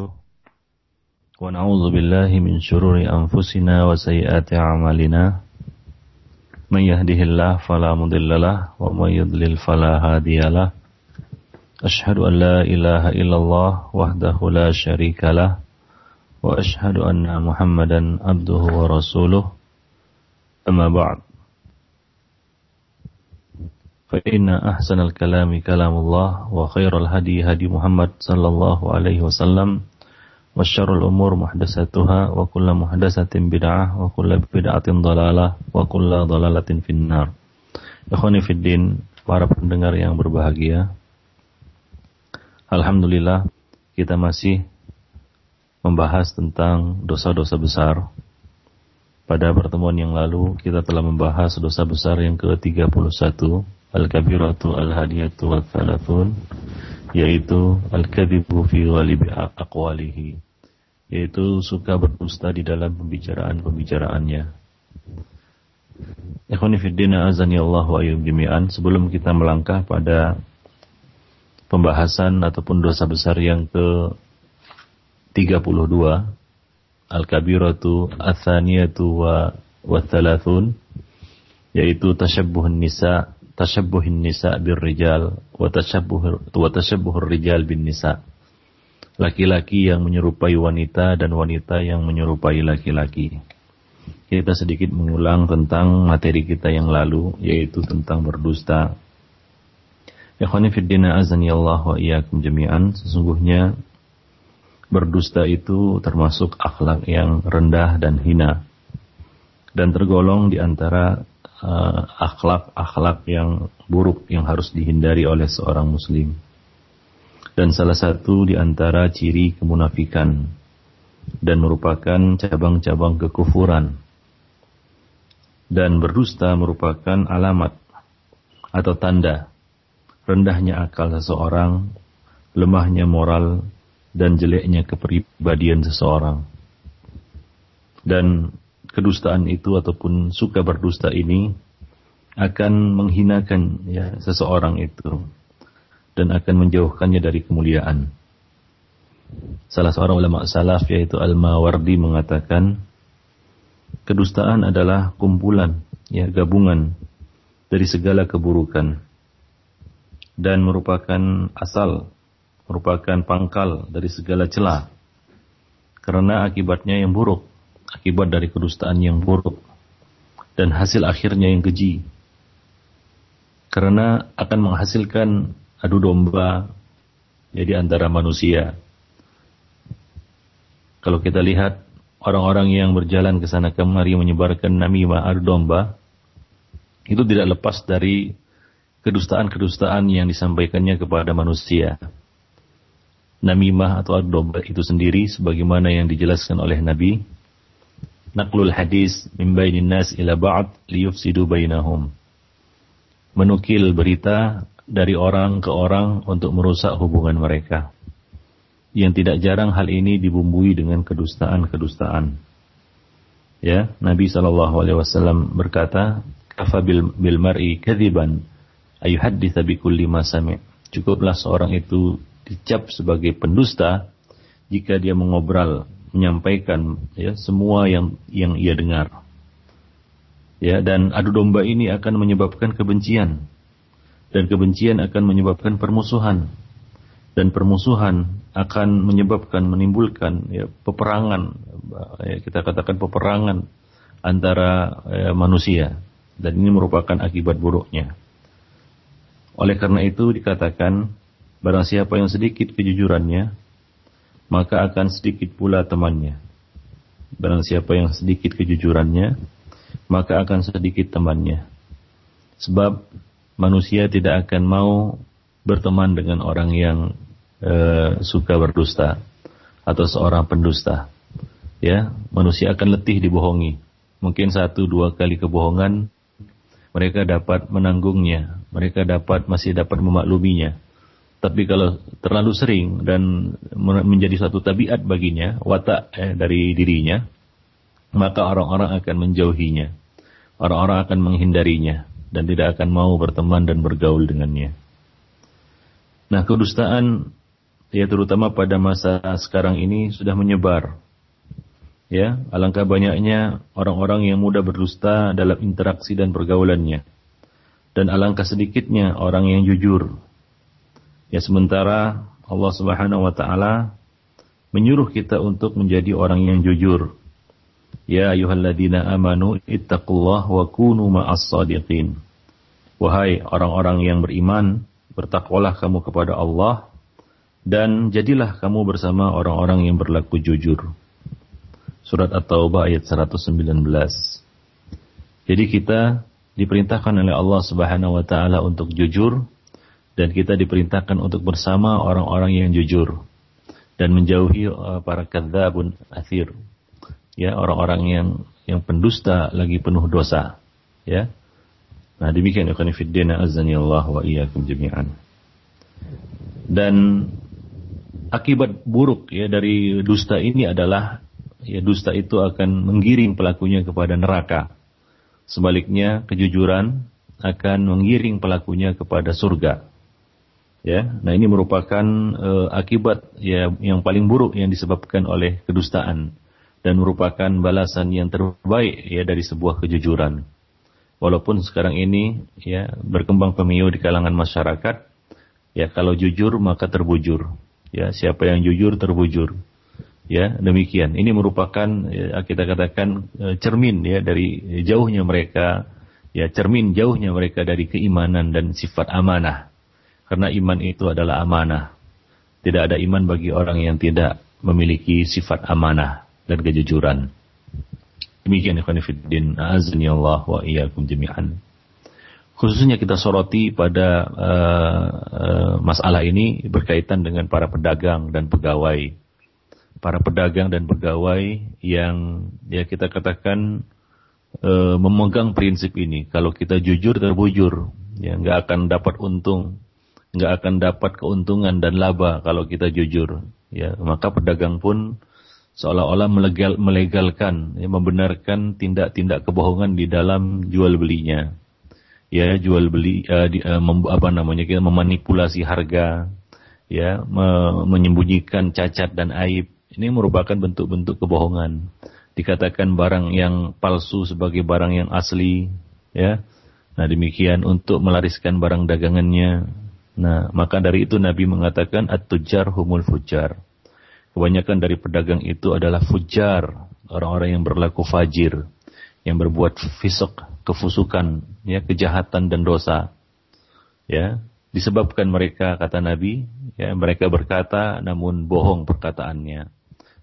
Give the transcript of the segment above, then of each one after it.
ونستغفره ونعوذ بالله من شرور أنفسنا وسيئات أعمالنا من يهده الله فلا مضل له ومن يضلل فلا هادي له أشهد أن لا إله إلا الله وحده لا شريك له وأشهد أن محمدا عبده ورسوله أما بعد فإن أحسن الكلام كلام الله وخير الهدي هدي محمد صلى الله عليه وسلم wasyarul umur muhdasatuhah wa kullu muhdasatin bid'ah wa kullu bid'atin dalalah wa kullu dalalatin finnar. Ikhwani para pendengar yang berbahagia. Alhamdulillah kita masih membahas tentang dosa-dosa besar. Pada pertemuan yang lalu kita telah membahas dosa besar yang ke-31 Al-Kabiratu Al-Hadiyatu Al-Thalathun yaitu Al-Kadibu fi Walibi aqwalihi yaitu suka berdusta di dalam pembicaraan-pembicaraannya. Ikhwani fiddina azani Allah wa jami'an sebelum kita melangkah pada pembahasan ataupun dosa besar yang ke 32 Al-Kabiratu Athaniyatu wa wa thalathun yaitu tasyabbuhun nisa tashabbuhin nisa bir rijal wa tashabbuhur rijal bin nisa. Laki-laki yang menyerupai wanita dan wanita yang menyerupai laki-laki. Kita sedikit mengulang tentang materi kita yang lalu yaitu tentang berdusta. Ikhwani fiddina azani Allah wa iyyakum jami'an. Sesungguhnya berdusta itu termasuk akhlak yang rendah dan hina dan tergolong di antara uh, akhlak-akhlak yang buruk yang harus dihindari oleh seorang muslim. Dan salah satu di antara ciri kemunafikan dan merupakan cabang-cabang kekufuran. Dan berdusta merupakan alamat atau tanda rendahnya akal seseorang, lemahnya moral, dan jeleknya kepribadian seseorang. Dan kedustaan itu ataupun suka berdusta ini akan menghinakan ya seseorang itu dan akan menjauhkannya dari kemuliaan. Salah seorang ulama salaf yaitu Al-Mawardi mengatakan kedustaan adalah kumpulan ya gabungan dari segala keburukan dan merupakan asal merupakan pangkal dari segala celah karena akibatnya yang buruk akibat dari kedustaan yang buruk dan hasil akhirnya yang keji. Karena akan menghasilkan adu domba jadi antara manusia. Kalau kita lihat orang-orang yang berjalan ke sana kemari menyebarkan namimah adu domba, itu tidak lepas dari kedustaan-kedustaan yang disampaikannya kepada manusia. Namimah atau adu domba itu sendiri sebagaimana yang dijelaskan oleh Nabi naqlul hadis min bainin nas ila ba'd liyufsidu bainahum. Menukil berita dari orang ke orang untuk merusak hubungan mereka. Yang tidak jarang hal ini dibumbui dengan kedustaan-kedustaan. Ya, Nabi Shallallahu alaihi wasallam berkata, "Kafa bil, bil mar'i kadziban ayuhadditsa bi kulli ma sami'." Cukuplah seorang itu dicap sebagai pendusta jika dia mengobrol menyampaikan ya semua yang yang ia dengar. Ya, dan adu domba ini akan menyebabkan kebencian. Dan kebencian akan menyebabkan permusuhan. Dan permusuhan akan menyebabkan menimbulkan ya, peperangan ya, kita katakan peperangan antara ya, manusia dan ini merupakan akibat buruknya. Oleh karena itu dikatakan barang siapa yang sedikit kejujurannya maka akan sedikit pula temannya. Barang siapa yang sedikit kejujurannya, maka akan sedikit temannya. Sebab manusia tidak akan mau berteman dengan orang yang e, suka berdusta atau seorang pendusta. Ya, manusia akan letih dibohongi. Mungkin satu dua kali kebohongan mereka dapat menanggungnya, mereka dapat masih dapat memakluminya tapi kalau terlalu sering dan menjadi suatu tabiat baginya, watak eh, dari dirinya, maka orang-orang akan menjauhinya. Orang-orang akan menghindarinya dan tidak akan mau berteman dan bergaul dengannya. Nah, kedustaan ya terutama pada masa sekarang ini sudah menyebar Ya, alangkah banyaknya orang-orang yang mudah berdusta dalam interaksi dan pergaulannya. Dan alangkah sedikitnya orang yang jujur. Ya, sementara Allah Subhanahu wa taala menyuruh kita untuk menjadi orang yang jujur. Ya ayyuhalladzina amanu ittaqullah wa kunu ma'as sadiqin. Wahai orang-orang yang beriman, bertakwalah kamu kepada Allah dan jadilah kamu bersama orang-orang yang berlaku jujur. Surat At-Taubah ayat 119. Jadi kita diperintahkan oleh Allah Subhanahu wa taala untuk jujur dan kita diperintahkan untuk bersama orang-orang yang jujur dan menjauhi uh, para kadzabun athir. Ya, orang-orang yang yang pendusta lagi penuh dosa. Ya. Nah, demikian ikhwan fillah azani Allah wa iyyakum jami'an. Dan akibat buruk ya dari dusta ini adalah ya dusta itu akan menggiring pelakunya kepada neraka. Sebaliknya, kejujuran akan menggiring pelakunya kepada surga. Ya, nah ini merupakan uh, akibat ya yang paling buruk yang disebabkan oleh kedustaan dan merupakan balasan yang terbaik ya dari sebuah kejujuran. Walaupun sekarang ini ya berkembang pemiu di kalangan masyarakat, ya kalau jujur maka terbujur. Ya, siapa yang jujur terbujur. Ya, demikian. Ini merupakan ya, kita katakan e, cermin ya dari jauhnya mereka, ya cermin jauhnya mereka dari keimanan dan sifat amanah. Karena iman itu adalah amanah. Tidak ada iman bagi orang yang tidak memiliki sifat amanah dan kejujuran. Demikian ikhwan fillah, azani Allah wa iyyakum jami'an. Khususnya kita soroti pada uh, uh, masalah ini berkaitan dengan para pedagang dan pegawai para pedagang dan pegawai yang ya kita katakan e, memegang prinsip ini. Kalau kita jujur terbujur, ya nggak akan dapat untung, nggak akan dapat keuntungan dan laba kalau kita jujur. Ya maka pedagang pun seolah-olah melegal, melegalkan, ya, membenarkan tindak-tindak kebohongan di dalam jual belinya. Ya jual beli, uh, di, uh, mem, apa namanya kita memanipulasi harga, ya me, menyembunyikan cacat dan aib ini merupakan bentuk-bentuk kebohongan. Dikatakan barang yang palsu sebagai barang yang asli, ya. Nah, demikian untuk melariskan barang dagangannya. Nah, maka dari itu Nabi mengatakan at-tujar humul fujar. Kebanyakan dari pedagang itu adalah fujar, orang-orang yang berlaku fajir, yang berbuat fisik, kefusukan, ya, kejahatan dan dosa. Ya, disebabkan mereka kata Nabi, ya, mereka berkata namun bohong perkataannya.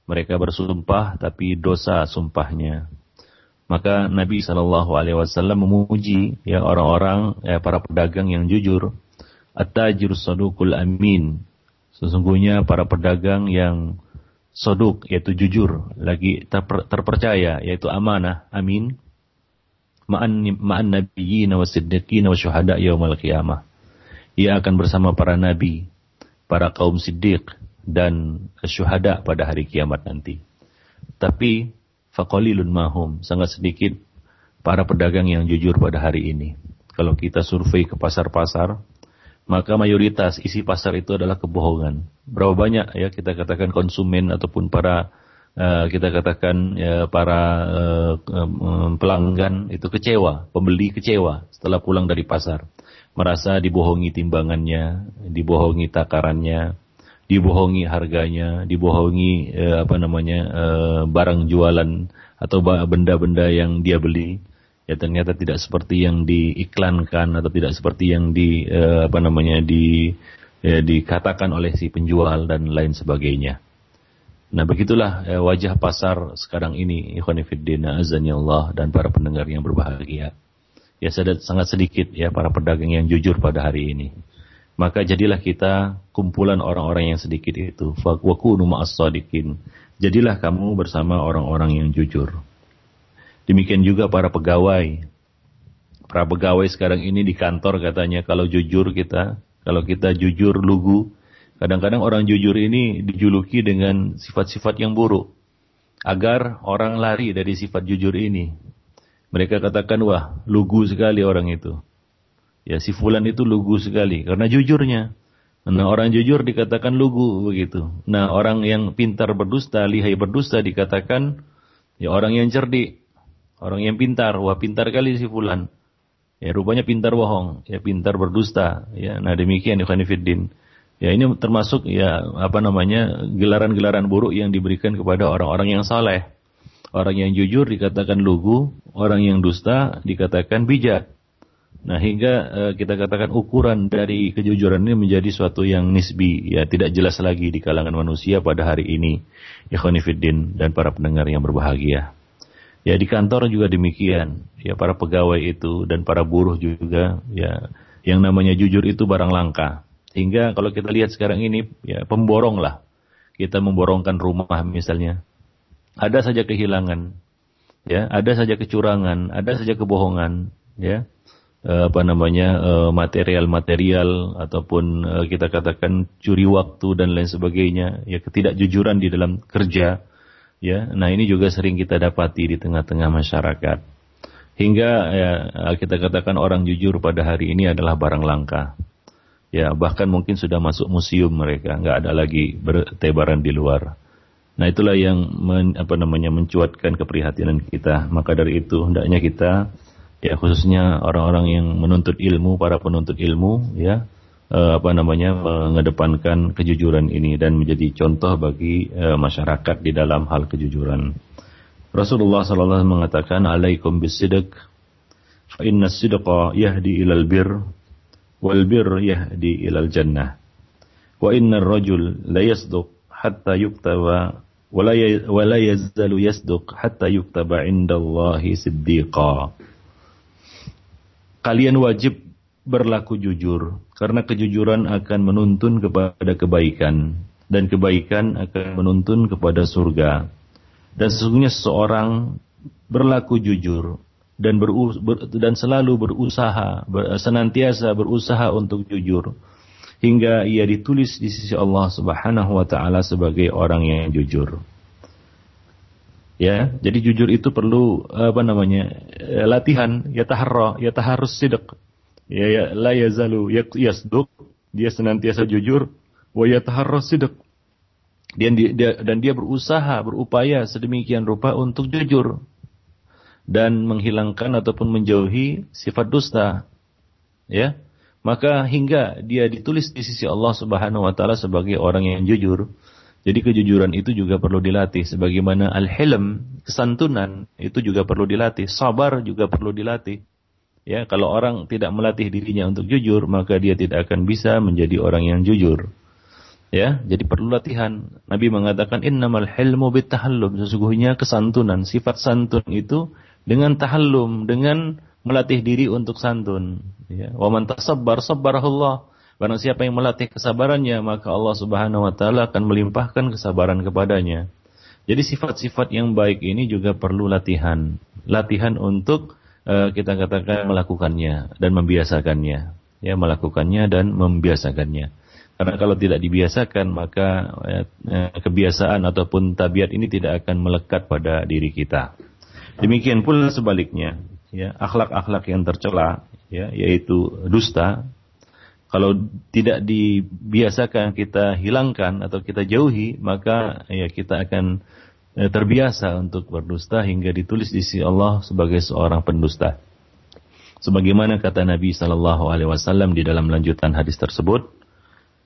Mereka bersumpah tapi dosa sumpahnya. Maka Nabi Shallallahu Alaihi Wasallam memuji ya orang-orang ya, para pedagang yang jujur. At-tajir sadukul amin. Sesungguhnya para pedagang yang soduk yaitu jujur lagi terper, terpercaya yaitu amanah amin ma'an ma'an nabiyyin wa siddiqin wa syuhada yaumal qiyamah ia akan bersama para nabi para kaum siddiq dan syuhada pada hari kiamat nanti. Tapi faqalilun mahum, sangat sedikit para pedagang yang jujur pada hari ini. Kalau kita survei ke pasar-pasar, maka mayoritas isi pasar itu adalah kebohongan. Berapa banyak ya kita katakan konsumen ataupun para uh, kita katakan ya, para uh, um, pelanggan itu kecewa, pembeli kecewa setelah pulang dari pasar, merasa dibohongi timbangannya, dibohongi takarannya, dibohongi harganya, dibohongi eh, apa namanya eh, barang jualan atau benda-benda yang dia beli ya ternyata tidak seperti yang diiklankan atau tidak seperti yang di eh, apa namanya di eh, dikatakan oleh si penjual dan lain sebagainya. Nah begitulah eh, wajah pasar sekarang ini ikhwan fillah azani Allah dan para pendengar yang berbahagia. Ya sangat sedikit ya para pedagang yang jujur pada hari ini maka jadilah kita kumpulan orang-orang yang sedikit itu. Wakunu ma'as sadiqin. Jadilah kamu bersama orang-orang yang jujur. Demikian juga para pegawai. Para pegawai sekarang ini di kantor katanya kalau jujur kita, kalau kita jujur lugu, kadang-kadang orang jujur ini dijuluki dengan sifat-sifat yang buruk. Agar orang lari dari sifat jujur ini. Mereka katakan, wah lugu sekali orang itu. Ya si fulan itu lugu sekali karena jujurnya. Nah orang jujur dikatakan lugu begitu. Nah orang yang pintar berdusta, lihai berdusta dikatakan Ya orang yang cerdik, orang yang pintar, wah pintar kali si fulan. Ya rupanya pintar bohong, ya pintar berdusta. Ya, nah demikian Ikhwan Fiddin. Ya ini termasuk ya apa namanya gelaran-gelaran buruk yang diberikan kepada orang-orang yang saleh. Orang yang jujur dikatakan lugu, orang yang dusta dikatakan bijak. Nah hingga uh, kita katakan ukuran dari kejujuran ini menjadi suatu yang nisbi, ya tidak jelas lagi di kalangan manusia pada hari ini. Ikhwanifiddin dan para pendengar yang berbahagia. Ya di kantor juga demikian, ya para pegawai itu dan para buruh juga, ya yang namanya jujur itu barang langka. Hingga kalau kita lihat sekarang ini, ya pemborong lah. Kita memborongkan rumah misalnya. Ada saja kehilangan, ya, ada saja kecurangan, ada saja kebohongan, ya Eh, apa namanya eh, material-material ataupun eh, kita katakan curi waktu dan lain sebagainya ya ketidakjujuran di dalam kerja ya nah ini juga sering kita dapati di tengah-tengah masyarakat. Hingga ya, kita katakan orang jujur pada hari ini adalah barang langka. Ya bahkan mungkin sudah masuk museum mereka nggak ada lagi bertebaran di luar. Nah itulah yang men, apa namanya mencuatkan keprihatinan kita. Maka dari itu hendaknya kita ya khususnya orang-orang yang menuntut ilmu, para penuntut ilmu ya eh, apa namanya mengedepankan kejujuran ini dan menjadi contoh bagi eh, masyarakat di dalam hal kejujuran. Rasulullah alaihi mengatakan alaikum bisidq fa inna sidqa yahdi ilal bir wal bir yahdi ilal jannah wa inna rajul la yasduq hatta yuktaba wa la yazalu yasduq hatta yuktaba indallahi siddiqa kalian wajib berlaku jujur karena kejujuran akan menuntun kepada kebaikan dan kebaikan akan menuntun kepada surga. Dan sesungguhnya seseorang berlaku jujur dan ber, dan selalu berusaha ber, senantiasa berusaha untuk jujur hingga ia ditulis di sisi Allah Subhanahu wa taala sebagai orang yang jujur. Ya, jadi jujur itu perlu apa namanya? Eh, latihan, ya taharra, ya taharus sidq. Ya, ya la yazalu yasduq, dia senantiasa jujur, wa yataharras sidq. Dan dia, dan dia berusaha, berupaya sedemikian rupa untuk jujur dan menghilangkan ataupun menjauhi sifat dusta. Ya. Maka hingga dia ditulis di sisi Allah Subhanahu wa taala sebagai orang yang jujur, jadi kejujuran itu juga perlu dilatih. Sebagaimana al-hilm, kesantunan, itu juga perlu dilatih. Sabar juga perlu dilatih. Ya, kalau orang tidak melatih dirinya untuk jujur, maka dia tidak akan bisa menjadi orang yang jujur. Ya, jadi perlu latihan. Nabi mengatakan innamal hilmu bitahallum. Sesungguhnya kesantunan, sifat santun itu dengan tahallum, dengan melatih diri untuk santun. Ya, wa man tasabbar sabbarahullah. Barang siapa yang melatih kesabarannya, maka Allah Subhanahu wa taala akan melimpahkan kesabaran kepadanya. Jadi sifat-sifat yang baik ini juga perlu latihan. Latihan untuk uh, kita katakan melakukannya dan membiasakannya. Ya, melakukannya dan membiasakannya. Karena kalau tidak dibiasakan, maka uh, kebiasaan ataupun tabiat ini tidak akan melekat pada diri kita. Demikian pula sebaliknya, ya, akhlak-akhlak yang tercela, ya, yaitu dusta, kalau tidak dibiasakan kita hilangkan atau kita jauhi, maka ya kita akan ya, terbiasa untuk berdusta hingga ditulis di sisi Allah sebagai seorang pendusta. Sebagaimana kata Nabi Shallallahu Alaihi Wasallam di dalam lanjutan hadis tersebut,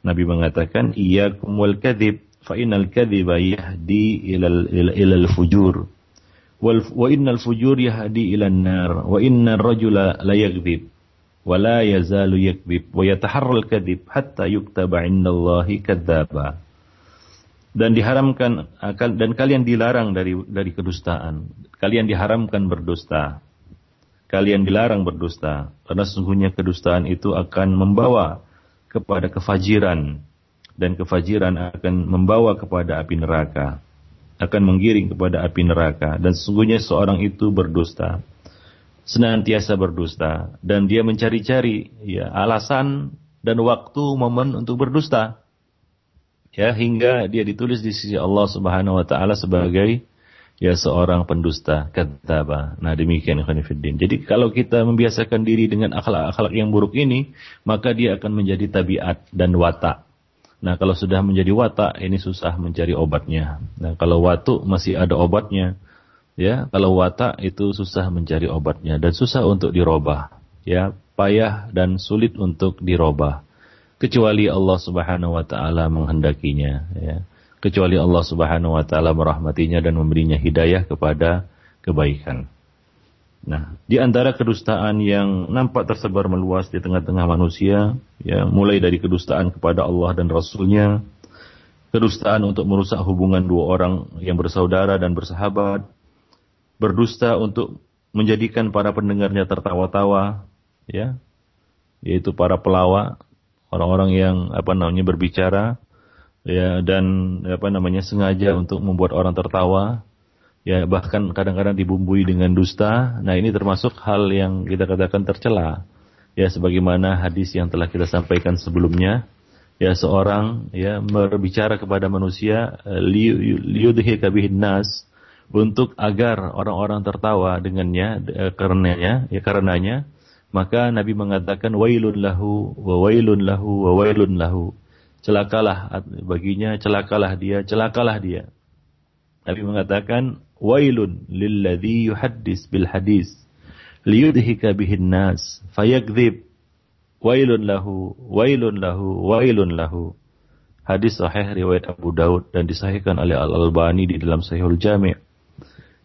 Nabi mengatakan, "Iyyakum wal kadhib, fa innal kadhiba yahdi ilal ilal fujur, wa innal fujur yahdi ilal nar, wa innar rajula la yakdzib." wala yazalu yakbib wa yataharral kadhib hatta yuktaba indallahi kadzaba dan diharamkan dan kalian dilarang dari dari kedustaan. Kalian diharamkan berdusta. Kalian dilarang berdusta. Karena sesungguhnya kedustaan itu akan membawa kepada kefajiran. Dan kefajiran akan membawa kepada api neraka. Akan menggiring kepada api neraka. Dan sesungguhnya seorang itu berdusta. Senantiasa berdusta. Dan dia mencari-cari ya alasan dan waktu momen untuk berdusta ya hingga dia ditulis di sisi Allah Subhanahu wa taala sebagai ya seorang pendusta kadzaba. Nah, demikian ikhwanifiddin. Jadi kalau kita membiasakan diri dengan akhlak-akhlak yang buruk ini, maka dia akan menjadi tabiat dan watak. Nah, kalau sudah menjadi watak, ini susah mencari obatnya. Nah, kalau watu masih ada obatnya, Ya, kalau watak itu susah mencari obatnya dan susah untuk dirubah. Ya, payah dan sulit untuk dirubah. Kecuali Allah Subhanahu wa taala menghendakinya, ya. Kecuali Allah Subhanahu wa taala merahmatinya dan memberinya hidayah kepada kebaikan. Nah, di antara kedustaan yang nampak tersebar meluas di tengah-tengah manusia, ya, mulai dari kedustaan kepada Allah dan Rasulnya, kedustaan untuk merusak hubungan dua orang yang bersaudara dan bersahabat, berdusta untuk menjadikan para pendengarnya tertawa-tawa, ya, yaitu para pelawak, orang-orang yang apa namanya berbicara, ya, dan apa namanya sengaja untuk membuat orang tertawa, ya bahkan kadang-kadang dibumbui dengan dusta. Nah ini termasuk hal yang kita katakan tercela. Ya sebagaimana hadis yang telah kita sampaikan sebelumnya, ya seorang ya berbicara kepada manusia eh, liyudhika bihin nas untuk agar orang-orang tertawa dengannya eh, karenanya ya karenanya maka Nabi mengatakan wailun lahu wa wailun lahu wa wailun lahu. Celakalah baginya celakalah dia celakalah dia. Nabi mengatakan wailun lilladzi yuhaddis bil hadis liyudhika bihin nas fayakdzib wailun lahu wailun lahu wailun lahu. Hadis sahih riwayat Abu Daud dan disahihkan oleh Al Albani di dalam Sahihul Jami'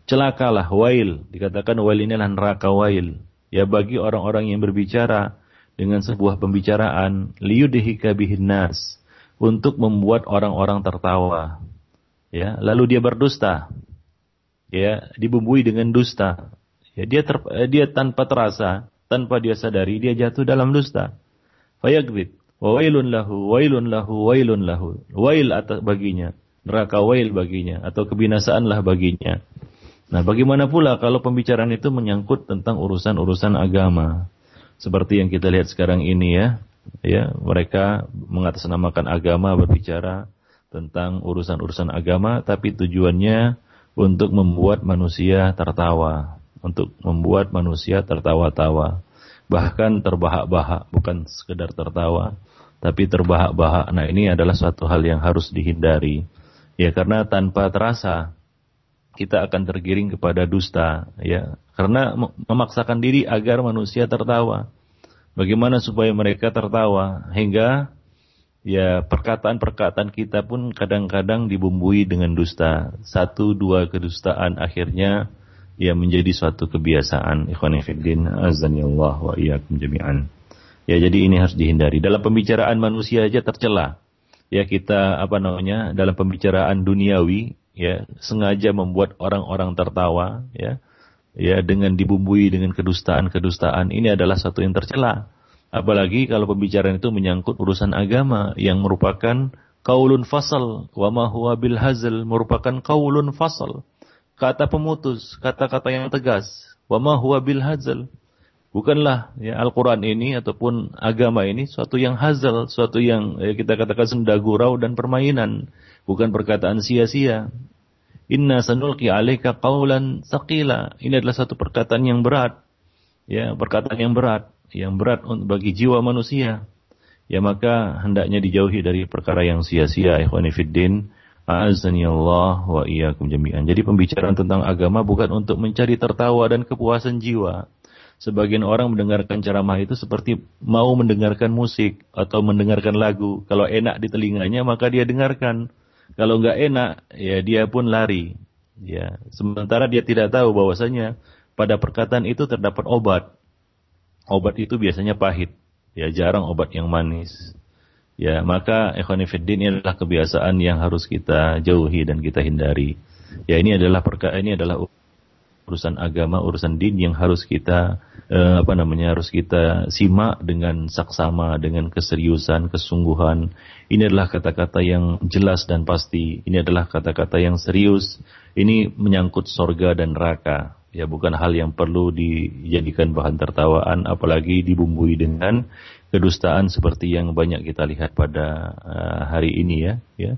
celakalah wail dikatakan wail ini adalah neraka wail ya bagi orang-orang yang berbicara dengan sebuah pembicaraan liyudhika bihin nas untuk membuat orang-orang tertawa ya lalu dia berdusta ya dibumbui dengan dusta. Ya, dia ter, dia tanpa terasa, tanpa dia sadari dia jatuh dalam dusta. Fayagdzib. Wa wailun lahu, wailun lahu, wailun lahu. Wail atas baginya, neraka wail baginya atau kebinasaanlah baginya. Nah, bagaimana pula kalau pembicaraan itu menyangkut tentang urusan-urusan agama? Seperti yang kita lihat sekarang ini ya. Ya, mereka mengatasnamakan agama berbicara tentang urusan-urusan agama tapi tujuannya untuk membuat manusia tertawa, untuk membuat manusia tertawa-tawa, bahkan terbahak-bahak, bukan sekedar tertawa, tapi terbahak-bahak. Nah, ini adalah suatu hal yang harus dihindari. Ya, karena tanpa terasa kita akan tergiring kepada dusta, ya. Karena memaksakan diri agar manusia tertawa. Bagaimana supaya mereka tertawa hingga ya perkataan-perkataan kita pun kadang-kadang dibumbui dengan dusta. Satu dua kedustaan akhirnya ya menjadi suatu kebiasaan. Ikhwanifiddin azanillah wa iyyakum jami'an. Ya jadi ini harus dihindari. Dalam pembicaraan manusia aja tercela. Ya kita apa namanya dalam pembicaraan duniawi ya sengaja membuat orang-orang tertawa ya ya dengan dibumbui dengan kedustaan-kedustaan ini adalah satu yang tercela Apalagi kalau pembicaraan itu menyangkut urusan agama yang merupakan kaulun fasal wa ma huwa bil hazal merupakan kaulun fasal. Kata pemutus, kata-kata yang tegas. Wa ma huwa bil hazal. Bukanlah ya Al-Qur'an ini ataupun agama ini suatu yang hazal, suatu yang ya, kita katakan senda gurau dan permainan, bukan perkataan sia-sia. Inna sanulqi alaika qaulan saqila. Ini adalah satu perkataan yang berat. Ya, perkataan yang berat yang berat bagi jiwa manusia, ya maka hendaknya dijauhi dari perkara yang sia-sia ikhwani fiddin. A'azzani Allah wa iyyakum jami'an. Jadi pembicaraan tentang agama bukan untuk mencari tertawa dan kepuasan jiwa. Sebagian orang mendengarkan ceramah itu seperti mau mendengarkan musik atau mendengarkan lagu. Kalau enak di telinganya maka dia dengarkan. Kalau nggak enak ya dia pun lari. Ya, sementara dia tidak tahu bahwasanya pada perkataan itu terdapat obat obat itu biasanya pahit. Ya, jarang obat yang manis. Ya, maka ikhwanifiddin ini adalah kebiasaan yang harus kita jauhi dan kita hindari. Ya, ini adalah perkara ini adalah urusan agama, urusan din yang harus kita eh, apa namanya harus kita simak dengan saksama, dengan keseriusan, kesungguhan. Ini adalah kata-kata yang jelas dan pasti. Ini adalah kata-kata yang serius. Ini menyangkut sorga dan neraka ya bukan hal yang perlu dijadikan bahan tertawaan apalagi dibumbui dengan kedustaan seperti yang banyak kita lihat pada uh, hari ini ya ya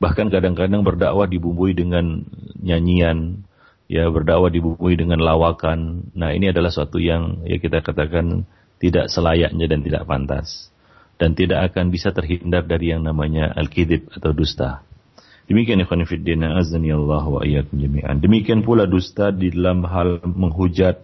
bahkan kadang-kadang berdakwah dibumbui dengan nyanyian ya berdakwah dibumbui dengan lawakan nah ini adalah suatu yang ya kita katakan tidak selayaknya dan tidak pantas dan tidak akan bisa terhindar dari yang namanya al-kidib atau dusta Demikian ikhwan fillah azani Allah wa iyyakum jami'an. Demikian pula dusta di dalam hal menghujat,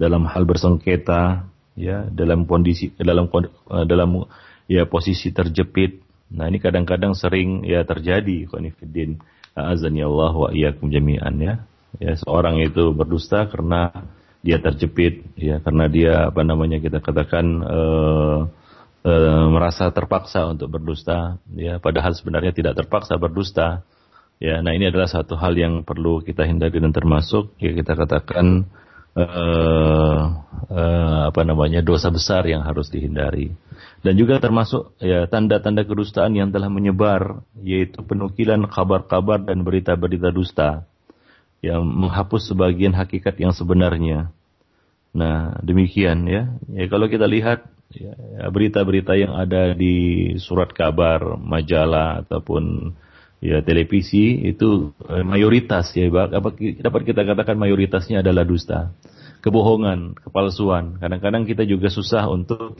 dalam hal bersengketa, ya, dalam kondisi dalam eh, dalam ya posisi terjepit. Nah, ini kadang-kadang sering ya terjadi ikhwan fillah azani Allah wa iyyakum jami'an ya. Ya, seorang itu berdusta karena dia terjepit ya karena dia apa namanya kita katakan uh, e, merasa terpaksa untuk berdusta ya padahal sebenarnya tidak terpaksa berdusta ya nah ini adalah satu hal yang perlu kita hindari dan termasuk ya kita katakan e, e, apa namanya dosa besar yang harus dihindari dan juga termasuk ya tanda-tanda kedustaan yang telah menyebar yaitu penukilan kabar-kabar dan berita-berita dusta yang menghapus sebagian hakikat yang sebenarnya. Nah, demikian ya. Ya kalau kita lihat berita-berita yang ada di surat kabar, majalah ataupun ya televisi itu eh, mayoritas ya dapat kita katakan mayoritasnya adalah dusta, kebohongan, kepalsuan. Kadang-kadang kita juga susah untuk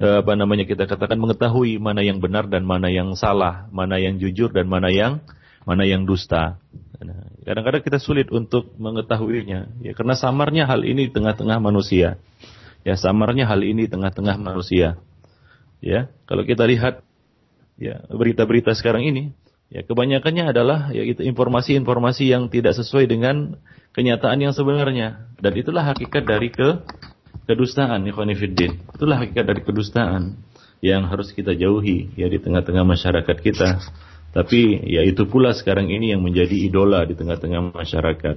eh, apa namanya kita katakan mengetahui mana yang benar dan mana yang salah, mana yang jujur dan mana yang mana yang dusta. Nah, kadang-kadang kita sulit untuk mengetahuinya ya karena samarnya hal ini di tengah-tengah manusia. Ya samarnya hal ini tengah-tengah manusia. Ya, kalau kita lihat ya berita-berita sekarang ini, ya kebanyakannya adalah ya itu informasi-informasi yang tidak sesuai dengan kenyataan yang sebenarnya. Dan itulah hakikat dari ke kedustaan, ikhwanifiddin. Itulah hakikat dari kedustaan yang harus kita jauhi ya di tengah-tengah masyarakat kita. Tapi ya itu pula sekarang ini yang menjadi idola di tengah-tengah masyarakat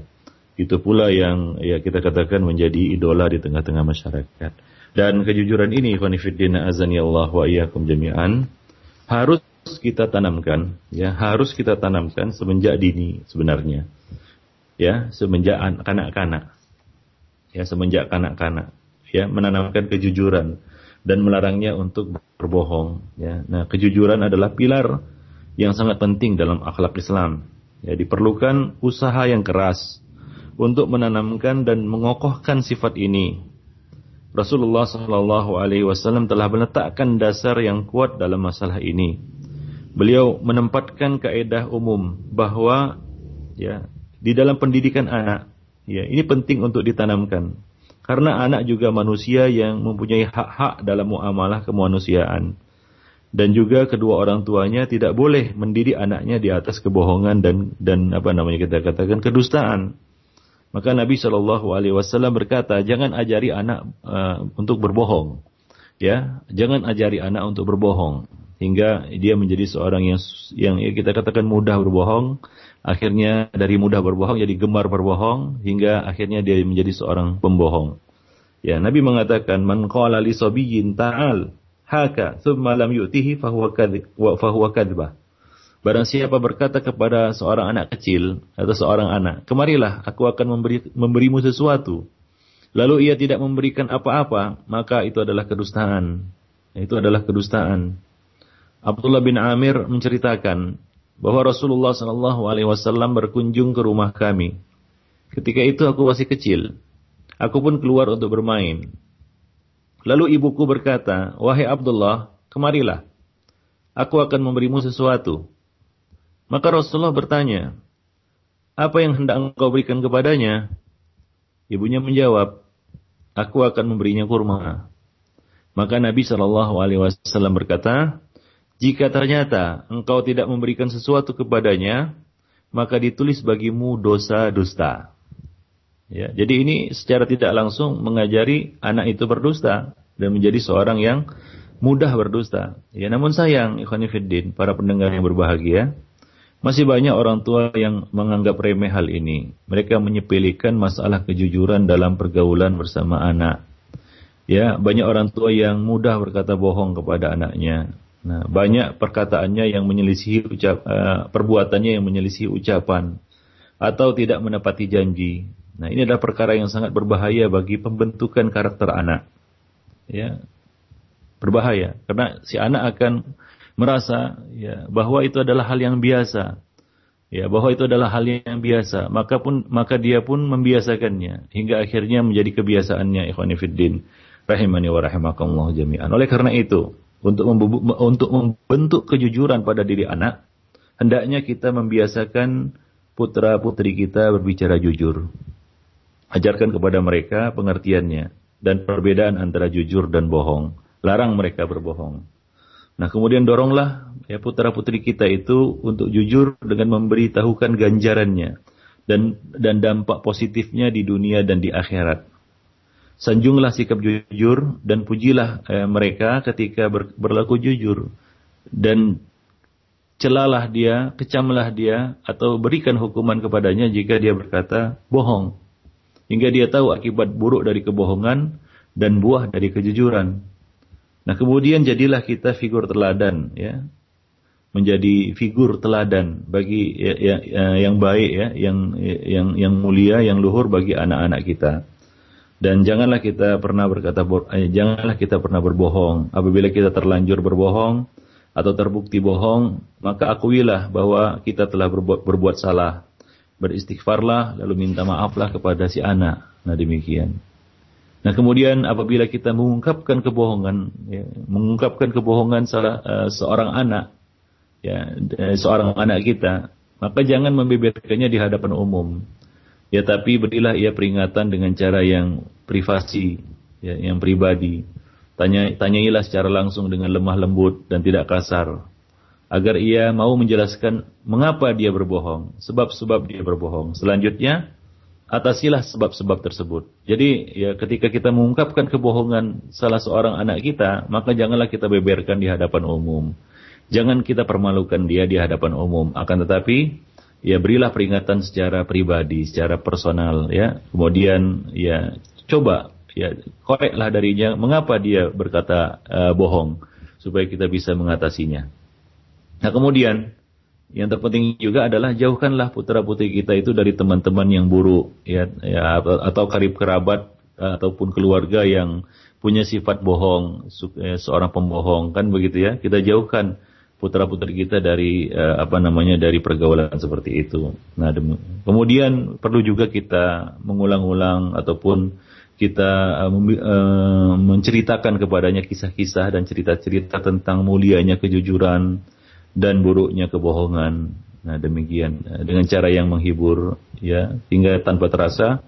itu pula yang ya kita katakan menjadi idola di tengah-tengah masyarakat. Dan kejujuran ini, khonifuddin azani Allah wa iyyakum jami'an, harus kita tanamkan, ya harus kita tanamkan semenjak dini sebenarnya, ya semenjak kanak-kanak, ya semenjak kanak-kanak, ya menanamkan kejujuran dan melarangnya untuk berbohong. Ya, nah kejujuran adalah pilar yang sangat penting dalam akhlak Islam. Ya diperlukan usaha yang keras, untuk menanamkan dan mengokohkan sifat ini. Rasulullah Shallallahu Alaihi Wasallam telah meletakkan dasar yang kuat dalam masalah ini. Beliau menempatkan kaidah umum bahwa ya di dalam pendidikan anak ya ini penting untuk ditanamkan karena anak juga manusia yang mempunyai hak-hak dalam muamalah kemanusiaan dan juga kedua orang tuanya tidak boleh mendidik anaknya di atas kebohongan dan dan apa namanya kita katakan kedustaan. Maka Nabi Shallallahu Alaihi Wasallam berkata, jangan ajari anak uh, untuk berbohong, ya, jangan ajari anak untuk berbohong hingga dia menjadi seorang yang yang kita katakan mudah berbohong, akhirnya dari mudah berbohong jadi gemar berbohong hingga akhirnya dia menjadi seorang pembohong. Ya, Nabi mengatakan, man qala li ta'al haka thumma lam yu'tihi fahuwa kadhibah. Barang siapa berkata kepada seorang anak kecil atau seorang anak, kemarilah aku akan memberi, memberimu sesuatu. Lalu ia tidak memberikan apa-apa, maka itu adalah kedustaan. Itu adalah kedustaan. Abdullah bin Amir menceritakan bahwa Rasulullah Shallallahu Alaihi Wasallam berkunjung ke rumah kami. Ketika itu aku masih kecil. Aku pun keluar untuk bermain. Lalu ibuku berkata, Wahai Abdullah, kemarilah. Aku akan memberimu sesuatu. Maka Rasulullah bertanya, apa yang hendak engkau berikan kepadanya? Ibunya menjawab, aku akan memberinya kurma. Maka Nabi Shallallahu Alaihi Wasallam berkata, jika ternyata engkau tidak memberikan sesuatu kepadanya, maka ditulis bagimu dosa dusta. Ya, jadi ini secara tidak langsung mengajari anak itu berdusta dan menjadi seorang yang mudah berdusta. Ya, namun sayang, Ikhwanifiddin, para pendengar yang berbahagia, masih banyak orang tua yang menganggap remeh hal ini. Mereka menyepelekan masalah kejujuran dalam pergaulan bersama anak. Ya, banyak orang tua yang mudah berkata bohong kepada anaknya. Nah, banyak perkataannya yang menyelisihi ucap, uh, perbuatannya yang menyelisihi ucapan atau tidak menepati janji. Nah, ini adalah perkara yang sangat berbahaya bagi pembentukan karakter anak. Ya, berbahaya karena si anak akan merasa ya bahwa itu adalah hal yang biasa ya bahwa itu adalah hal yang biasa maka pun maka dia pun membiasakannya hingga akhirnya menjadi kebiasaannya ikhwanifiddin rahimani wa rahimakumullah jami'an oleh karena itu untuk untuk membentuk kejujuran pada diri anak hendaknya kita membiasakan putra-putri kita berbicara jujur. Ajarkan kepada mereka pengertiannya dan perbedaan antara jujur dan bohong. Larang mereka berbohong. Nah, kemudian doronglah ya putra-putri kita itu untuk jujur dengan memberitahukan ganjarannya dan dan dampak positifnya di dunia dan di akhirat. Sanjunglah sikap jujur dan pujilah eh, mereka ketika ber, berlaku jujur dan celalah dia, kecamlah dia, atau berikan hukuman kepadanya jika dia berkata bohong. Hingga dia tahu akibat buruk dari kebohongan dan buah dari kejujuran. Nah kemudian jadilah kita figur teladan, ya, menjadi figur teladan bagi ya, ya, ya, yang baik, ya, yang yang yang mulia, yang luhur bagi anak-anak kita. Dan janganlah kita pernah berkata, eh, janganlah kita pernah berbohong. Apabila kita terlanjur berbohong, atau terbukti bohong, maka akuilah bahwa kita telah berbuat, berbuat salah. Beristighfarlah, lalu minta maaflah kepada si anak. Nah demikian. Nah kemudian apabila kita mengungkapkan kebohongan, ya, mengungkapkan kebohongan salah uh, seorang anak, ya eh, seorang anak kita, maka jangan membeberkannya di hadapan umum. Ya tapi berilah ia peringatan dengan cara yang privasi, ya, yang pribadi. Tanya, tanyailah secara langsung dengan lemah lembut dan tidak kasar. Agar ia mau menjelaskan mengapa dia berbohong, sebab-sebab dia berbohong. Selanjutnya, atasilah sebab-sebab tersebut. Jadi ya ketika kita mengungkapkan kebohongan salah seorang anak kita, maka janganlah kita beberkan di hadapan umum. Jangan kita permalukan dia di hadapan umum. Akan tetapi, ya berilah peringatan secara pribadi, secara personal ya. Kemudian ya coba ya koreklah darinya mengapa dia berkata uh, bohong supaya kita bisa mengatasinya. Nah kemudian yang terpenting juga adalah jauhkanlah putra putri kita itu dari teman-teman yang buruk ya, ya atau karib kerabat ataupun keluarga yang punya sifat bohong eh, seorang pembohong kan begitu ya kita jauhkan putra putri kita dari uh, apa namanya dari pergaulan seperti itu. Nah kemudian perlu juga kita mengulang-ulang ataupun kita menceritakan kepadanya kisah-kisah dan cerita-cerita tentang mulianya kejujuran dan buruknya kebohongan. Nah, demikian dengan cara yang menghibur ya hingga tanpa terasa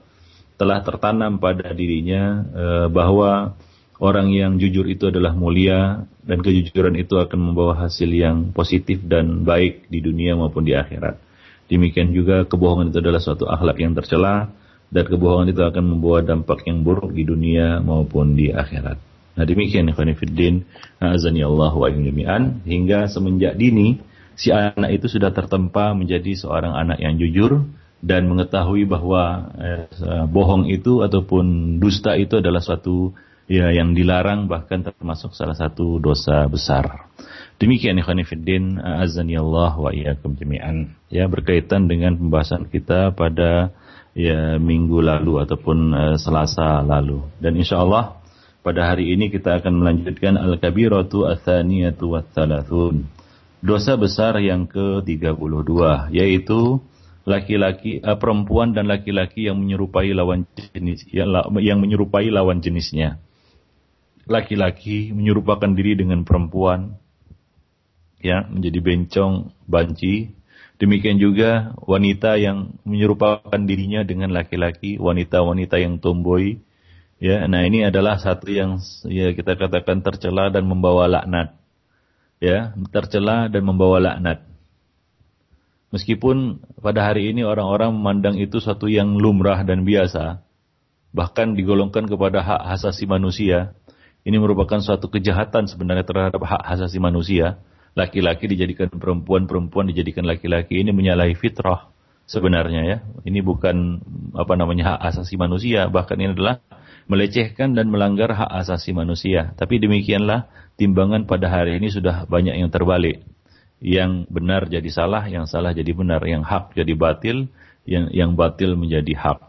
telah tertanam pada dirinya uh, bahwa orang yang jujur itu adalah mulia dan kejujuran itu akan membawa hasil yang positif dan baik di dunia maupun di akhirat. Demikian juga kebohongan itu adalah suatu akhlak yang tercela dan kebohongan itu akan membawa dampak yang buruk di dunia maupun di akhirat. Nah demikian ikhwan fiddin azani Allah wa jami'an hingga semenjak dini si anak itu sudah tertempa menjadi seorang anak yang jujur dan mengetahui bahwa eh, bohong itu ataupun dusta itu adalah suatu ya yang dilarang bahkan termasuk salah satu dosa besar. Demikian ikhwan fiddin azani Allah wa iyyakum jami'an ya berkaitan dengan pembahasan kita pada ya minggu lalu ataupun uh, Selasa lalu. Dan insya Allah pada hari ini kita akan melanjutkan al-kabiratu atsaniyatu watsalathun. Dosa besar yang ke-32 yaitu laki-laki uh, perempuan dan laki-laki yang menyerupai lawan jenis yang, yang menyerupai lawan jenisnya. Laki-laki menyerupakan diri dengan perempuan ya menjadi bencong, banci Demikian juga wanita yang menyerupakan dirinya dengan laki-laki, wanita-wanita yang tomboy. Ya, nah ini adalah satu yang ya kita katakan tercela dan membawa laknat. Ya, tercela dan membawa laknat. Meskipun pada hari ini orang-orang memandang itu satu yang lumrah dan biasa, bahkan digolongkan kepada hak asasi manusia. Ini merupakan suatu kejahatan sebenarnya terhadap hak asasi manusia laki-laki dijadikan perempuan, perempuan dijadikan laki-laki ini menyalahi fitrah sebenarnya ya. Ini bukan apa namanya hak asasi manusia, bahkan ini adalah melecehkan dan melanggar hak asasi manusia. Tapi demikianlah timbangan pada hari ini sudah banyak yang terbalik. Yang benar jadi salah, yang salah jadi benar, yang hak jadi batil, yang yang batil menjadi hak.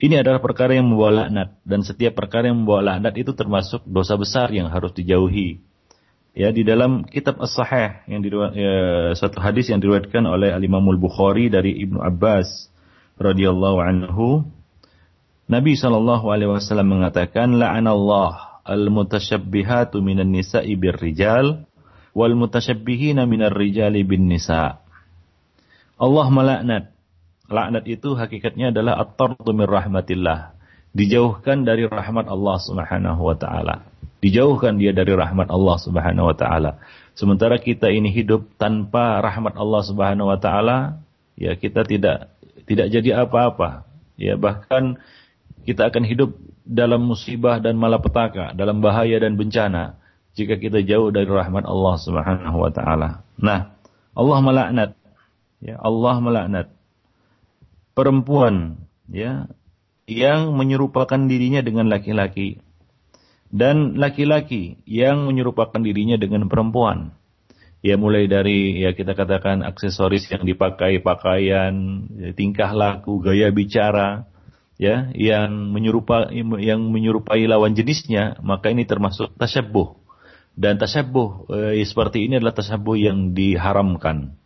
Ini adalah perkara yang membawa laknat dan setiap perkara yang membawa laknat itu termasuk dosa besar yang harus dijauhi ya di dalam kitab As-Sahih yang diriwayat, ya, satu hadis yang diriwayatkan oleh Al Imam Bukhari dari Ibnu Abbas radhiyallahu anhu Nabi sallallahu alaihi wasallam mengatakan la'anallah al-mutasyabbihatu minan nisa'i birrijal wal mutasyabbihin minar rijali bin nisa. Allah melaknat. Laknat itu hakikatnya adalah at-tardu min rahmatillah. Dijauhkan dari rahmat Allah Subhanahu wa taala. Dijauhkan dia dari rahmat Allah Subhanahu wa taala. Sementara kita ini hidup tanpa rahmat Allah Subhanahu wa taala, ya kita tidak tidak jadi apa-apa. Ya bahkan kita akan hidup dalam musibah dan malapetaka, dalam bahaya dan bencana jika kita jauh dari rahmat Allah Subhanahu wa taala. Nah, Allah melaknat ya Allah melaknat perempuan ya yang menyerupakan dirinya dengan laki-laki dan laki-laki yang menyerupakan dirinya dengan perempuan. Ya mulai dari ya kita katakan aksesoris yang dipakai, pakaian, ya, tingkah laku, gaya bicara, ya yang menyerupai yang menyerupai lawan jenisnya, maka ini termasuk tasyabuh. Dan tasyabuh eh, seperti ini adalah tasyabuh yang diharamkan.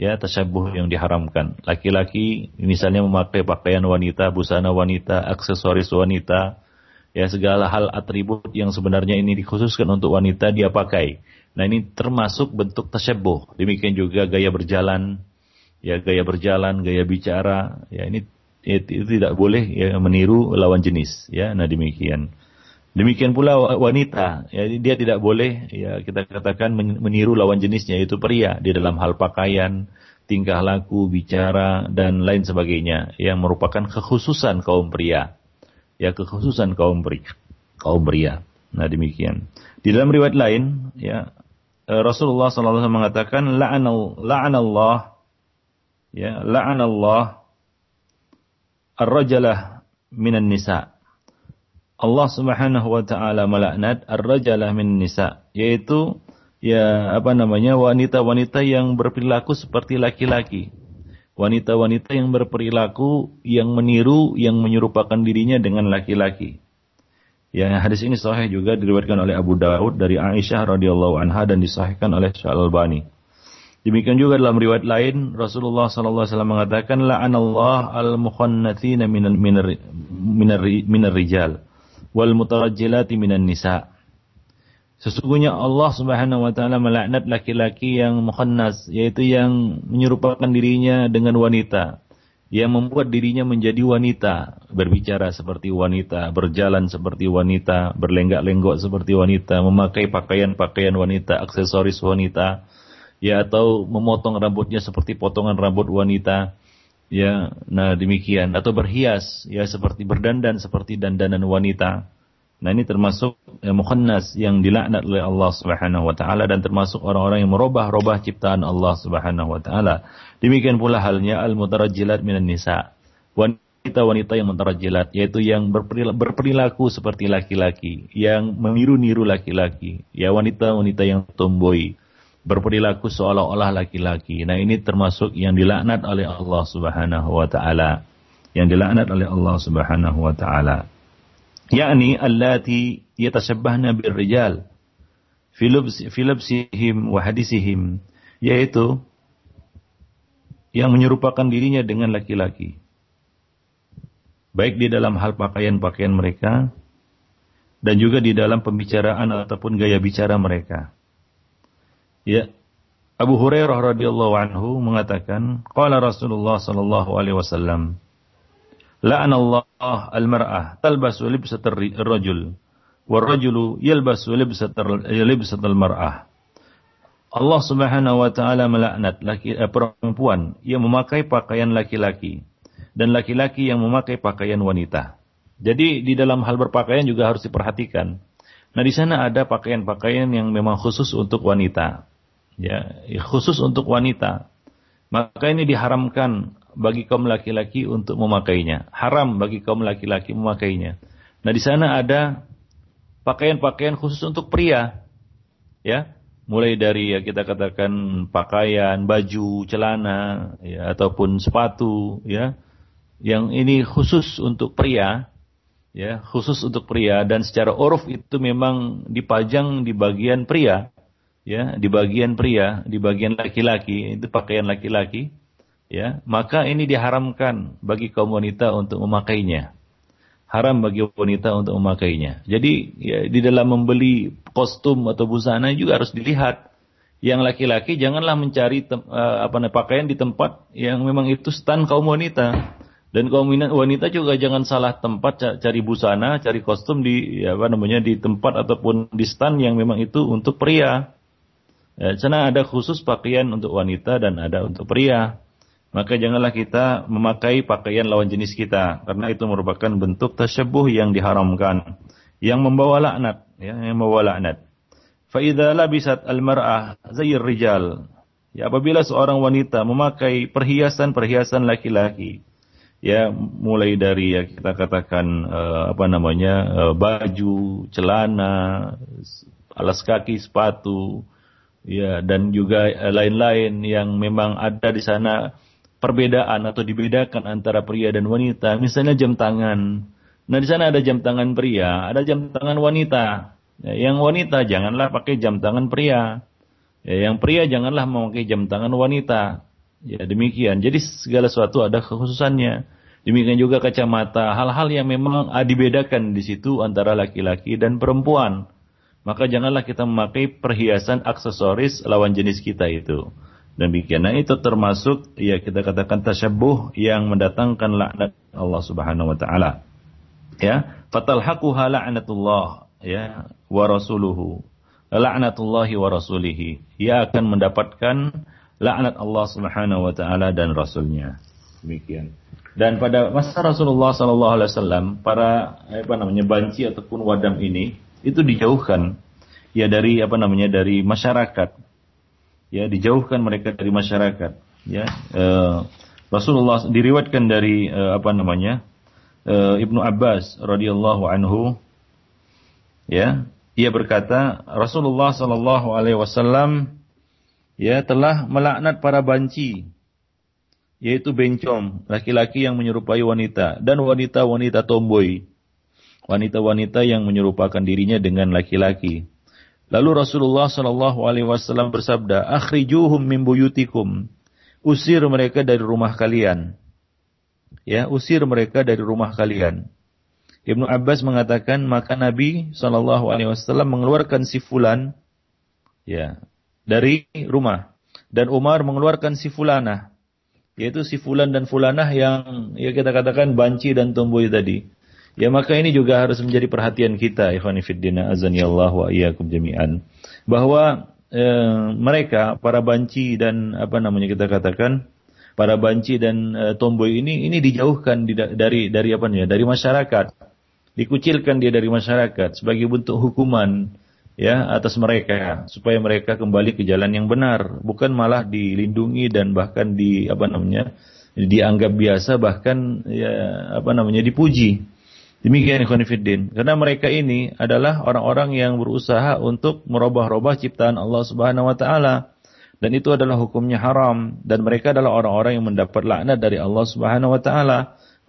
Ya, tasyabuh yang diharamkan. Laki-laki misalnya memakai pakaian wanita, busana wanita, aksesoris wanita, ya segala hal atribut yang sebenarnya ini dikhususkan untuk wanita dia pakai. Nah ini termasuk bentuk tasyabuh. Demikian juga gaya berjalan, ya gaya berjalan, gaya bicara, ya ini itu tidak boleh ya meniru lawan jenis, ya. Nah demikian. Demikian pula wanita, ya dia tidak boleh ya kita katakan meniru lawan jenisnya yaitu pria di dalam hal pakaian, tingkah laku, bicara dan lain sebagainya yang merupakan kekhususan kaum pria. Ya kekhususan kaum pria. Kaum pria. Nah demikian. Di dalam riwayat lain ya Eh, Rasulullah SAW mengatakan la'anallah ya la'anallah ar-rajalah minan nisa. Allah Subhanahu wa taala melaknat ar-rajalah minan nisa yaitu ya apa namanya wanita-wanita yang berperilaku seperti laki-laki. Wanita-wanita yang berperilaku yang meniru yang menyerupakan dirinya dengan laki-laki. Ya, hadis ini sahih juga diriwayatkan oleh Abu Dawud dari Aisyah radhiyallahu anha dan disahihkan oleh Syekh Al-Albani. Demikian juga dalam riwayat lain Rasulullah sallallahu alaihi wasallam mengatakan la'anallah al-mukhannatsina minar minar minar minar rijal wal mutarajjilati minan nisa. Sesungguhnya Allah Subhanahu wa taala melaknat laki-laki yang mukhannas yaitu yang menyerupakan dirinya dengan wanita yang membuat dirinya menjadi wanita, berbicara seperti wanita, berjalan seperti wanita, berlenggak-lenggok seperti wanita, memakai pakaian-pakaian wanita, aksesoris wanita, ya atau memotong rambutnya seperti potongan rambut wanita, ya, nah demikian atau berhias ya seperti berdandan seperti dandanan wanita. Nah ini termasuk ya, mukhannas yang dilaknat oleh Allah Subhanahu wa taala dan termasuk orang-orang yang merubah-rubah ciptaan Allah Subhanahu wa taala. Demikian pula halnya al-mutarajjilat minan nisa. Wanita-wanita yang mutarajjilat yaitu yang berperilaku seperti laki-laki, yang meniru-niru laki-laki. Ya wanita-wanita yang tomboy, berperilaku seolah-olah laki-laki. Nah ini termasuk yang dilaknat oleh Allah Subhanahu wa taala. Yang dilaknat oleh Allah Subhanahu wa taala yakni allati yatashabbahna birrijal fi labsihim wa hadisihim yaitu yang menyerupakan dirinya dengan laki-laki baik di dalam hal pakaian-pakaian mereka dan juga di dalam pembicaraan ataupun gaya bicara mereka ya Abu Hurairah radhiyallahu anhu mengatakan qala Rasulullah sallallahu alaihi wasallam La'an Allah al-mar'ah talbasu libsatar rajul warrajulu yalbasu libsatal mar'ah. Allah Subhanahu wa taala melaknat laki eh, perempuan yang memakai pakaian laki-laki dan laki-laki yang memakai pakaian wanita. Jadi di dalam hal berpakaian juga harus diperhatikan. Nah, di sana ada pakaian-pakaian yang memang khusus untuk wanita. Ya, khusus untuk wanita. Maka ini diharamkan bagi kaum laki-laki untuk memakainya. Haram bagi kaum laki-laki memakainya. Nah, di sana ada pakaian-pakaian khusus untuk pria. Ya, mulai dari ya kita katakan pakaian, baju, celana, ya ataupun sepatu, ya. Yang ini khusus untuk pria, ya, khusus untuk pria dan secara uruf itu memang dipajang di bagian pria, ya, di bagian pria, di bagian laki-laki, itu pakaian laki-laki ya maka ini diharamkan bagi kaum wanita untuk memakainya haram bagi wanita untuk memakainya jadi ya, di dalam membeli kostum atau busana juga harus dilihat yang laki-laki janganlah mencari tem, uh, apa namanya pakaian di tempat yang memang itu stan kaum wanita. Dan kaum wanita juga jangan salah tempat cari busana, cari kostum di ya apa namanya di tempat ataupun di stan yang memang itu untuk pria. Ya, karena ada khusus pakaian untuk wanita dan ada untuk pria. Maka janganlah kita memakai pakaian lawan jenis kita karena itu merupakan bentuk tasyabuh yang diharamkan yang membawa laknat ya yang membawa laknat. Fa'idha labisat al-mar'ah zayir rijal. Ya, apabila seorang wanita memakai perhiasan-perhiasan laki-laki, ya mulai dari ya kita katakan uh, apa namanya uh, baju, celana, alas kaki, sepatu, ya dan juga lain-lain yang memang ada di sana perbedaan atau dibedakan antara pria dan wanita. Misalnya jam tangan. Nah di sana ada jam tangan pria, ada jam tangan wanita. Ya, yang wanita janganlah pakai jam tangan pria. Ya, yang pria janganlah memakai jam tangan wanita. Ya, demikian. Jadi segala sesuatu ada kekhususannya. Demikian juga kacamata, hal-hal yang memang dibedakan di situ antara laki-laki dan perempuan. Maka janganlah kita memakai perhiasan aksesoris lawan jenis kita itu. Demikian. Nah itu termasuk ya kita katakan tasyabuh yang mendatangkan laknat Allah Subhanahu wa taala. Ya, fatalhaquha la'natullah ya wa rasuluhu la'natullahi wa rasulihi ia akan mendapatkan laknat Allah Subhanahu wa taala dan rasulnya demikian dan pada masa Rasulullah sallallahu alaihi wasallam para apa namanya banci ataupun wadam ini itu dijauhkan. Ya dari apa namanya dari masyarakat. Ya dijauhkan mereka dari masyarakat. Ya uh, Rasulullah diriwatkan dari uh, apa namanya uh, Ibnu Abbas radhiyallahu anhu. Ya ia berkata Rasulullah Shallallahu Alaihi Wasallam ya telah melaknat para banci yaitu bencong laki-laki yang menyerupai wanita dan wanita-wanita tomboy wanita-wanita yang menyerupakan dirinya dengan laki-laki. Lalu Rasulullah Shallallahu Alaihi Wasallam bersabda akhrijuhum min buyutikum. Usir mereka dari rumah kalian. Ya usir mereka dari rumah kalian. Ibnu Abbas mengatakan maka Nabi Shallallahu Alaihi Wasallam mengeluarkan si fulan ya dari rumah. Dan Umar mengeluarkan si fulana yaitu si fulan dan fulanah yang ya kita katakan banci dan tomboy tadi ya maka ini juga harus menjadi perhatian kita ikhwani fiddina Allah wa iyyakum jami'an. Bahwa eh, mereka para banci dan apa namanya kita katakan para banci dan eh, tomboy ini ini dijauhkan dari dari apa nih dari masyarakat. Dikucilkan dia dari masyarakat sebagai bentuk hukuman ya atas mereka supaya mereka kembali ke jalan yang benar. Bukan malah dilindungi dan bahkan di apa namanya dianggap biasa bahkan ya apa namanya dipuji demikian ikhwanifiddin karena mereka ini adalah orang-orang yang berusaha untuk merubah-rubah ciptaan Allah Subhanahu wa taala dan itu adalah hukumnya haram dan mereka adalah orang-orang yang mendapat laknat dari Allah Subhanahu wa taala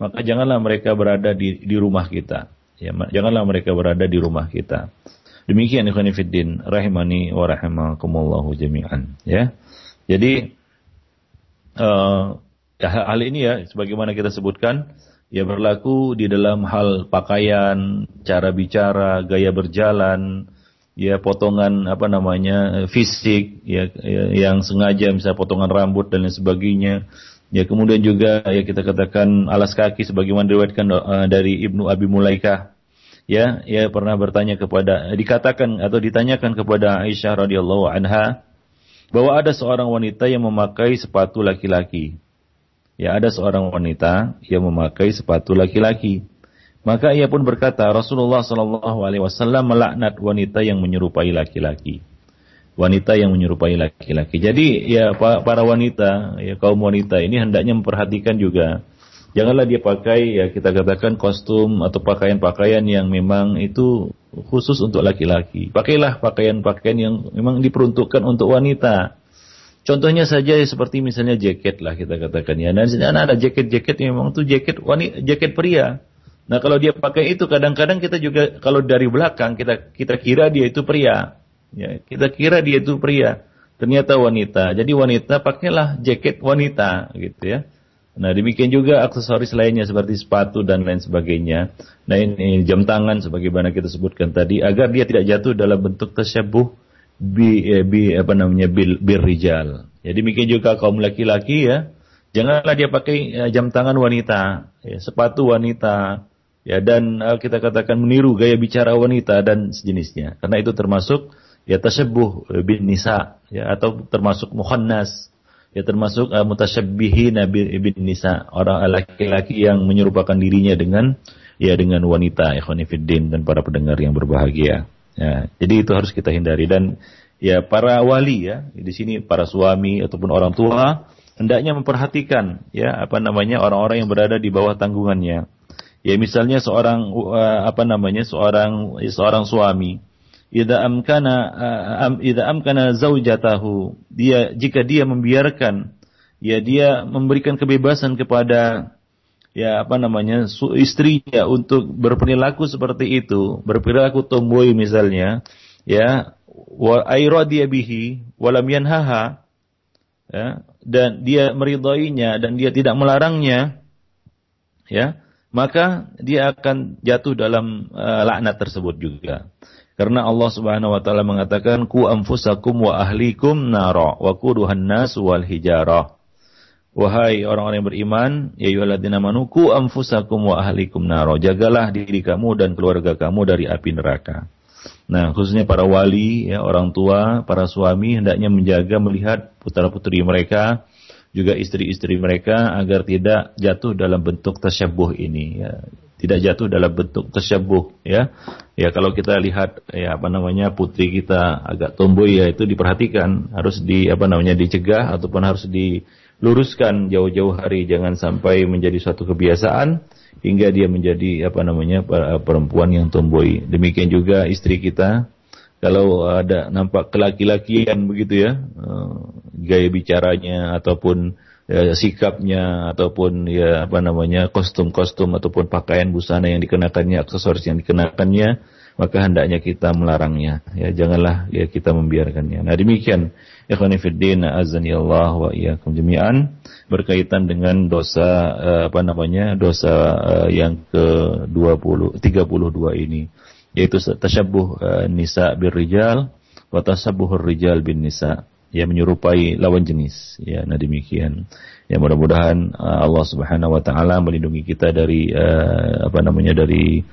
maka janganlah mereka berada di, di rumah kita. Ya, janganlah mereka berada di rumah kita. Demikian ikhwan fiddin rahimani wa rahimakumullahu jami'an ya. Jadi uh, hal ini ya sebagaimana kita sebutkan ya berlaku di dalam hal pakaian, cara bicara, gaya berjalan, ya potongan apa namanya fisik ya, ya yang sengaja misalnya potongan rambut dan lain sebagainya Ya kemudian juga ya kita katakan alas kaki sebagaimana diriwayatkan uh, dari Ibnu Abi Mulaikah. Ya, ya pernah bertanya kepada dikatakan atau ditanyakan kepada Aisyah radhiyallahu anha bahwa ada seorang wanita yang memakai sepatu laki-laki. Ya, ada seorang wanita yang memakai sepatu laki-laki. Maka ia pun berkata, Rasulullah Shallallahu alaihi wasallam melaknat wanita yang menyerupai laki-laki wanita yang menyerupai laki-laki. Jadi ya para wanita, ya kaum wanita ini hendaknya memperhatikan juga janganlah dia pakai ya kita katakan kostum atau pakaian-pakaian yang memang itu khusus untuk laki-laki. Pakailah pakaian-pakaian yang memang diperuntukkan untuk wanita. Contohnya saja seperti misalnya jaket lah kita katakan ya. Dan sini ada jaket-jaket yang memang itu jaket wanita, jaket pria. Nah kalau dia pakai itu kadang-kadang kita juga kalau dari belakang kita kita kira dia itu pria. Ya, kita kira dia itu pria, ternyata wanita. Jadi wanita pakailah jaket wanita gitu ya. Nah demikian juga aksesoris lainnya seperti sepatu dan lain sebagainya. Nah ini jam tangan sebagaimana kita sebutkan tadi agar dia tidak jatuh dalam bentuk tersyabuh bi, eh, bi apa namanya bil, bir rijal. Ya demikian juga kaum laki-laki ya, janganlah dia pakai eh, jam tangan wanita, ya, sepatu wanita, ya dan uh, kita katakan meniru gaya bicara wanita dan sejenisnya. Karena itu termasuk ya tasyabuh bin nisa ya atau termasuk muhannas ya termasuk uh, mutasyabbihin bin nisa orang laki-laki yang menyerupakan dirinya dengan ya dengan wanita ikhwanifiddin dan para pendengar yang berbahagia. Ya, jadi itu harus kita hindari dan ya para wali ya di sini para suami ataupun orang tua hendaknya memperhatikan ya apa namanya orang-orang yang berada di bawah tanggungannya. Ya misalnya seorang uh, apa namanya seorang seorang suami idza amkana uh, idza amkana zaujatahu dia jika dia membiarkan ya dia memberikan kebebasan kepada ya apa namanya istrinya untuk berperilaku seperti itu, berperilaku tomboy misalnya, ya wa bihi walam yanhaha ya dan dia meridainya dan dia tidak melarangnya ya maka dia akan jatuh dalam uh, laknat tersebut juga. Karena Allah Subhanahu wa taala mengatakan ku anfusakum wa ahlikum nara wa quduhan nas wal hijarah Wahai orang-orang yang beriman, ya ayyuhalladzina amanu qu anfusakum wa ahlikum naro. Jagalah diri kamu dan keluarga kamu dari api neraka. Nah, khususnya para wali, ya, orang tua, para suami hendaknya menjaga melihat putra-putri mereka, juga istri-istri mereka agar tidak jatuh dalam bentuk tasyabuh ini. Ya. Tidak jatuh dalam bentuk tasyabuh. Ya, ya kalau kita lihat ya apa namanya putri kita agak tomboy ya itu diperhatikan harus di apa namanya dicegah ataupun harus di luruskan jauh-jauh hari jangan sampai menjadi suatu kebiasaan hingga dia menjadi apa namanya perempuan yang tomboy. Demikian juga istri kita. Kalau ada nampak kelaki-lakian begitu ya eh, gaya bicaranya ataupun ya, sikapnya ataupun ya apa namanya kostum-kostum ataupun pakaian busana yang dikenakannya aksesoris yang dikenakannya maka hendaknya kita melarangnya. Ya janganlah ya kita membiarkannya. Nah demikian ikhwan fillah azani Allah wa iyyakum jami'an. Berkaitan dengan dosa uh, apa namanya dosa uh, yang ke-20 32 ini yaitu tasyabuh uh, nisa bir rijal wa tasabbuhur rijal bin nisa. Ya menyerupai lawan jenis. Ya nah demikian. Ya mudah-mudahan Allah Subhanahu wa taala melindungi kita dari apa namanya dari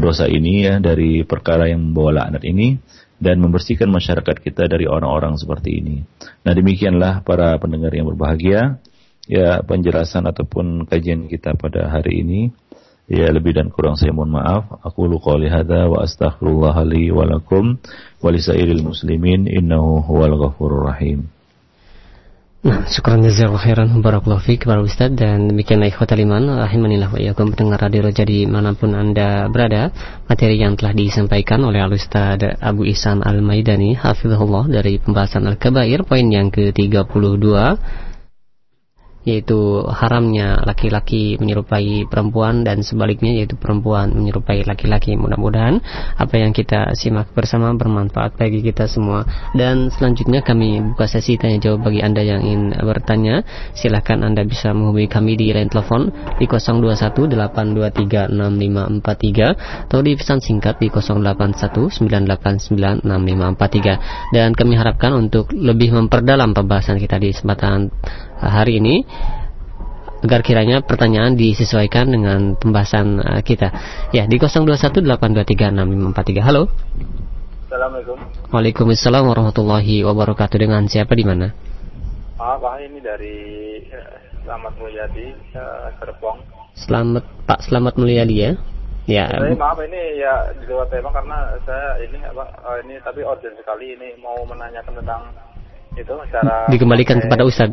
dosa ini ya dari perkara yang membawa laknat ini dan membersihkan masyarakat kita dari orang-orang seperti ini. Nah demikianlah para pendengar yang berbahagia ya penjelasan ataupun kajian kita pada hari ini. Ya lebih dan kurang saya mohon maaf. Aku qouli hadza wa astaghfirullah wa lakum wa lisairil muslimin innahu huwal ghafurur rahim. Nah, syukuran jazakallahu khairan. Barakallahu fiik para ustaz. Dan demikianlah ikhwatal iman rahimanillah wa iyyakum. Pendengar radio Roja di mana pun Anda berada. Materi yang telah disampaikan oleh Al Ustaz Abu Ihsan Al-Maidani hafizahullah dari pembahasan Al-Kabair poin yang ke-32 yaitu haramnya laki-laki menyerupai perempuan dan sebaliknya yaitu perempuan menyerupai laki-laki. Mudah-mudahan apa yang kita simak bersama bermanfaat bagi kita semua. Dan selanjutnya kami buka sesi tanya jawab bagi Anda yang ingin bertanya. Silahkan Anda bisa menghubungi kami di line telepon di 0218236543 atau di pesan singkat di 0819896543. Dan kami harapkan untuk lebih memperdalam pembahasan kita di kesempatan hari ini agar kiranya pertanyaan disesuaikan dengan pembahasan uh, kita. Ya, di 0218236543. Halo. Assalamualaikum. Waalaikumsalam warahmatullahi wabarakatuh. Dengan siapa di mana? Maaf, Pak, ini dari uh, Selamat Mulyadi, uh, Serpong. Selamat Pak Selamat Mulyadi ya. Ya. Saya maaf ini ya di luar tema karena saya ini apa uh, ini tapi urgent sekali ini mau menanyakan tentang itu cara dikembalikan kepada Ustaz.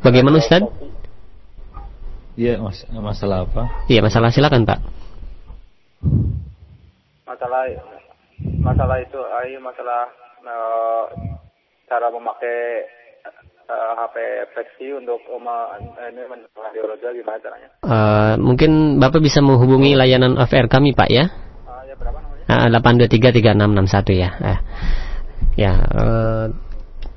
Bagaimana Ustaz? Iya, mas masalah apa? Iya, masalah silakan, Pak. Masalah masalah itu, ayo masalah uh, cara memakai uh, eh, HP fleksi untuk uma, ini radio roja gimana caranya? Uh, mungkin Bapak bisa menghubungi layanan FR kami, Pak ya? Uh, ya berapa namanya? Uh, 8233661 ya. Uh, ya, uh,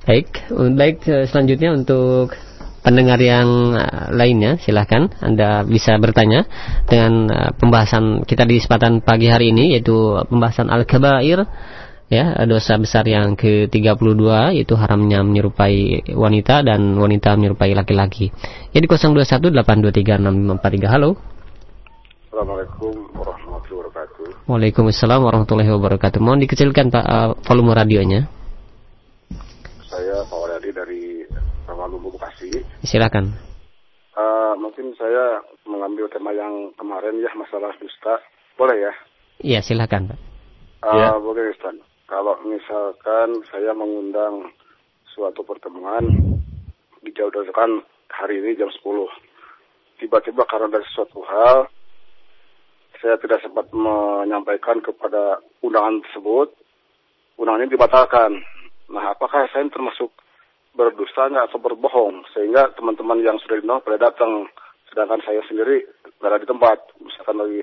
Baik, baik selanjutnya untuk pendengar yang eh, lainnya silahkan Anda bisa bertanya dengan eh, pembahasan kita di kesempatan pagi hari ini yaitu pembahasan Al-Kabair ya dosa besar yang ke-32 yaitu haramnya menyerupai wanita dan wanita menyerupai laki-laki. Jadi 0218236543. Halo. Assalamualaikum warahmatullahi wabarakatuh. Waalaikumsalam warahmatullahi wabarakatuh. Mohon dikecilkan Pak uh, volume radionya. Saya Pak Waryadi dari Ramalumbu Bekasi. Silakan. Uh, mungkin saya mengambil tema yang kemarin ya masalah dusta. Boleh ya? Iya, silakan Pak. Uh, Ya. Boleh Ustaz. Kalau misalkan saya mengundang suatu pertemuan dijadwalkan hari ini jam 10. Tiba-tiba karena dari suatu hal saya tidak sempat menyampaikan kepada undangan tersebut, undangannya dibatalkan. Nah, apakah saya termasuk berdusta nggak atau berbohong sehingga teman-teman yang sudah diundang pada datang, sedangkan saya sendiri berada di tempat, misalkan lagi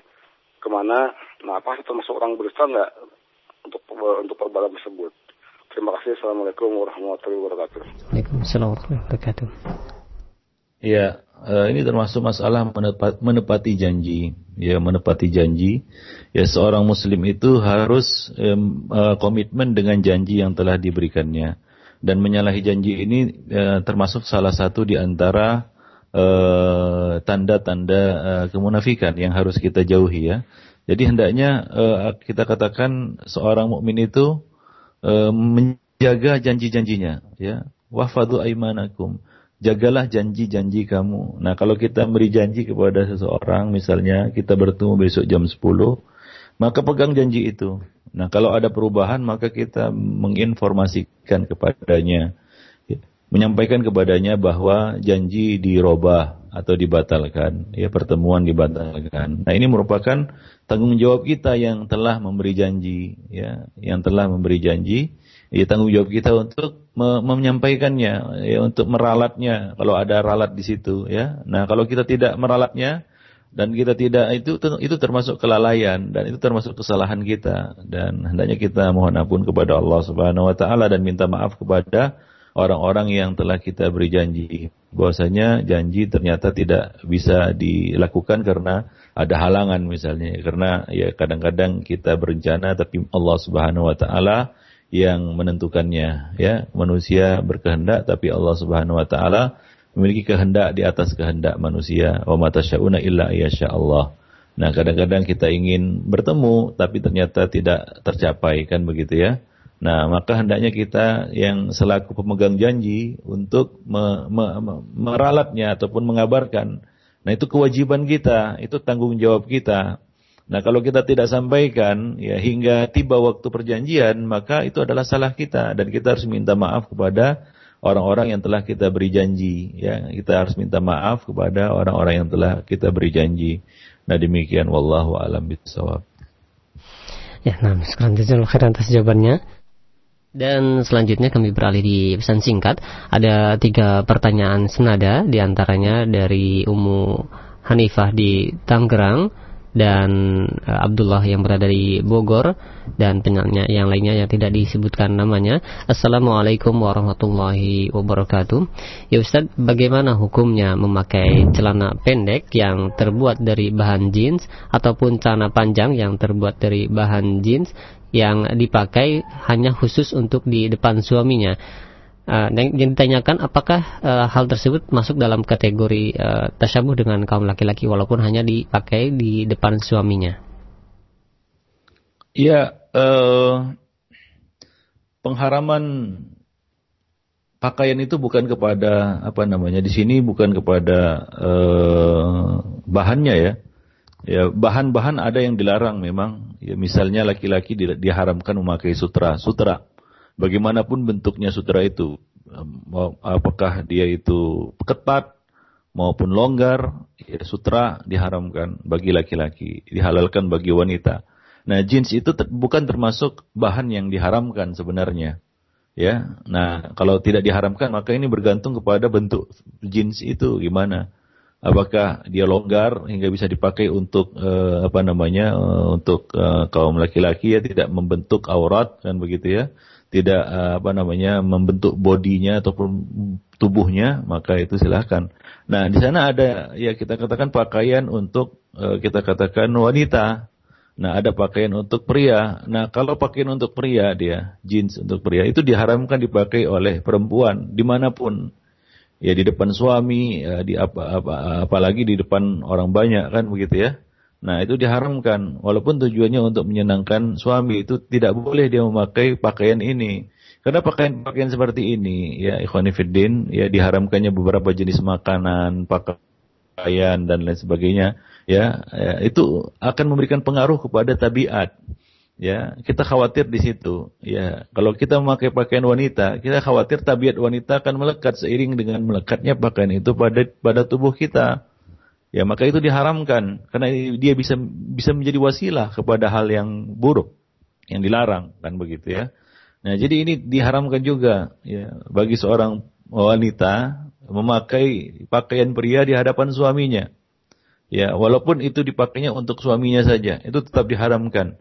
ke mana, nah apa saya termasuk orang berdusta nggak untuk untuk perbuatan tersebut? Terima kasih. Assalamualaikum warahmatullahi wabarakatuh. Waalaikumsalam warahmatullahi wabarakatuh. Ya, eh, ini termasuk masalah menepat- menepati janji. Ya, menepati janji. Ya, seorang muslim itu harus eh, komitmen dengan janji yang telah diberikannya. Dan menyalahi janji ini eh, termasuk salah satu di antara tanda-tanda kemunafikan yang harus kita jauhi ya. Jadi hendaknya kita katakan seorang mukmin itu menjaga janji-janjinya ya. Wafadu aimanakum jagalah janji-janji kamu. Nah, kalau kita beri janji kepada seseorang, misalnya kita bertemu besok jam 10, maka pegang janji itu. Nah, kalau ada perubahan, maka kita menginformasikan kepadanya. Ya, Menyampaikan kepadanya bahwa janji dirobah atau dibatalkan. Ya, pertemuan dibatalkan. Nah, ini merupakan tanggung jawab kita yang telah memberi janji. Ya, yang telah memberi janji ya tanggung jawab kita untuk me- menyampaikannya, ya untuk meralatnya kalau ada ralat di situ, ya. Nah kalau kita tidak meralatnya dan kita tidak itu itu termasuk kelalaian dan itu termasuk kesalahan kita dan hendaknya kita mohon ampun kepada Allah Subhanahu Wa Taala dan minta maaf kepada orang-orang yang telah kita beri janji bahwasanya janji ternyata tidak bisa dilakukan karena ada halangan misalnya karena ya kadang-kadang kita berencana tapi Allah Subhanahu wa taala yang menentukannya ya. Manusia berkehendak tapi Allah Subhanahu wa taala memiliki kehendak di atas kehendak manusia. Wa matasyauna illa yasha Allah. Nah kadang-kadang kita ingin bertemu tapi ternyata tidak tercapai kan begitu ya. Nah maka hendaknya kita yang selaku pemegang janji untuk me- me- me- meralatnya ataupun mengabarkan. Nah itu kewajiban kita itu tanggung jawab kita Nah kalau kita tidak sampaikan ya hingga tiba waktu perjanjian maka itu adalah salah kita dan kita harus minta maaf kepada orang-orang yang telah kita beri janji ya kita harus minta maaf kepada orang-orang yang telah kita beri janji. Nah demikian wallahu alam bisawab. Ya, nah sekarang jazakallahu khairan atas jawabannya. Dan selanjutnya kami beralih di pesan singkat. Ada tiga pertanyaan senada, di antaranya dari Umu Hanifah di Tangerang dan eh, Abdullah yang berada di Bogor dan penyanyi yang lainnya yang tidak disebutkan namanya. Assalamualaikum warahmatullahi wabarakatuh. Ya Ustaz, bagaimana hukumnya memakai celana pendek yang terbuat dari bahan jeans ataupun celana panjang yang terbuat dari bahan jeans yang dipakai hanya khusus untuk di depan suaminya? Uh, dan yang ditanyakan apakah uh, hal tersebut masuk dalam kategori uh, tasyabuh dengan kaum laki-laki walaupun hanya dipakai di depan suaminya. Ya eh, pengharaman pakaian itu bukan kepada apa namanya di sini bukan kepada eh, bahannya ya. Ya bahan-bahan ada yang dilarang memang. Ya misalnya laki-laki di- diharamkan memakai sutra. Sutra bagaimanapun bentuknya sutra itu, apakah dia itu ketat maupun longgar, ya, sutra diharamkan bagi laki-laki, dihalalkan bagi wanita. Nah, jeans itu ter- bukan termasuk bahan yang diharamkan sebenarnya. Ya, nah kalau tidak diharamkan maka ini bergantung kepada bentuk jeans itu gimana. Apakah dia longgar hingga bisa dipakai untuk eh, apa namanya eh, untuk eh, kaum laki-laki ya tidak membentuk aurat kan begitu ya tidak eh, apa namanya membentuk bodinya ataupun tubuhnya maka itu silahkan. Nah di sana ada ya kita katakan pakaian untuk eh, kita katakan wanita Nah, ada pakaian untuk pria. Nah, kalau pakaian untuk pria dia, jeans untuk pria, itu diharamkan dipakai oleh perempuan di mana pun. Ya di depan suami, ya, di apa, apa, apalagi di depan orang banyak kan begitu ya. Nah itu diharamkan, walaupun tujuannya untuk menyenangkan suami itu tidak boleh dia memakai pakaian ini. Karena pakaian-pakaian seperti ini, ya ikhwanifiddin, ya diharamkannya beberapa jenis makanan, pakaian dan lain sebagainya ya, ya itu akan memberikan pengaruh kepada tabiat ya. Kita khawatir di situ ya. Kalau kita memakai pakaian wanita kita khawatir tabiat wanita akan melekat seiring dengan melekatnya pakaian itu pada pada tubuh kita ya maka itu diharamkan karena dia bisa bisa menjadi wasilah kepada hal yang buruk yang dilarang kan begitu ya nah jadi ini diharamkan juga ya bagi seorang wanita memakai pakaian pria di hadapan suaminya Ya, walaupun itu dipakainya untuk suaminya saja, itu tetap diharamkan.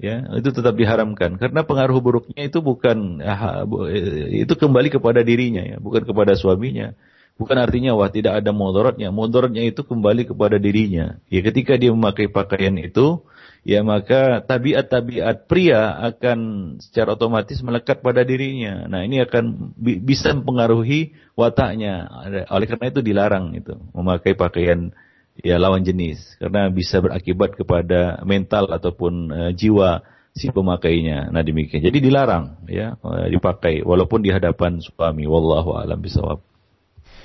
Ya, itu tetap diharamkan karena pengaruh buruknya itu bukan eh, itu kembali kepada dirinya ya, bukan kepada suaminya. Bukan artinya wah tidak ada mudaratnya. Mudaratnya itu kembali kepada dirinya. Ya ketika dia memakai pakaian itu, ya maka tabiat-tabiat pria akan secara otomatis melekat pada dirinya. Nah, ini akan bi bisa mempengaruhi wataknya. Oleh karena itu dilarang itu memakai pakaian ya lawan jenis karena bisa berakibat kepada mental ataupun uh, jiwa si pemakainya. Nah demikian. Jadi dilarang ya uh, dipakai walaupun di hadapan suami. Wallahu alam bisawab.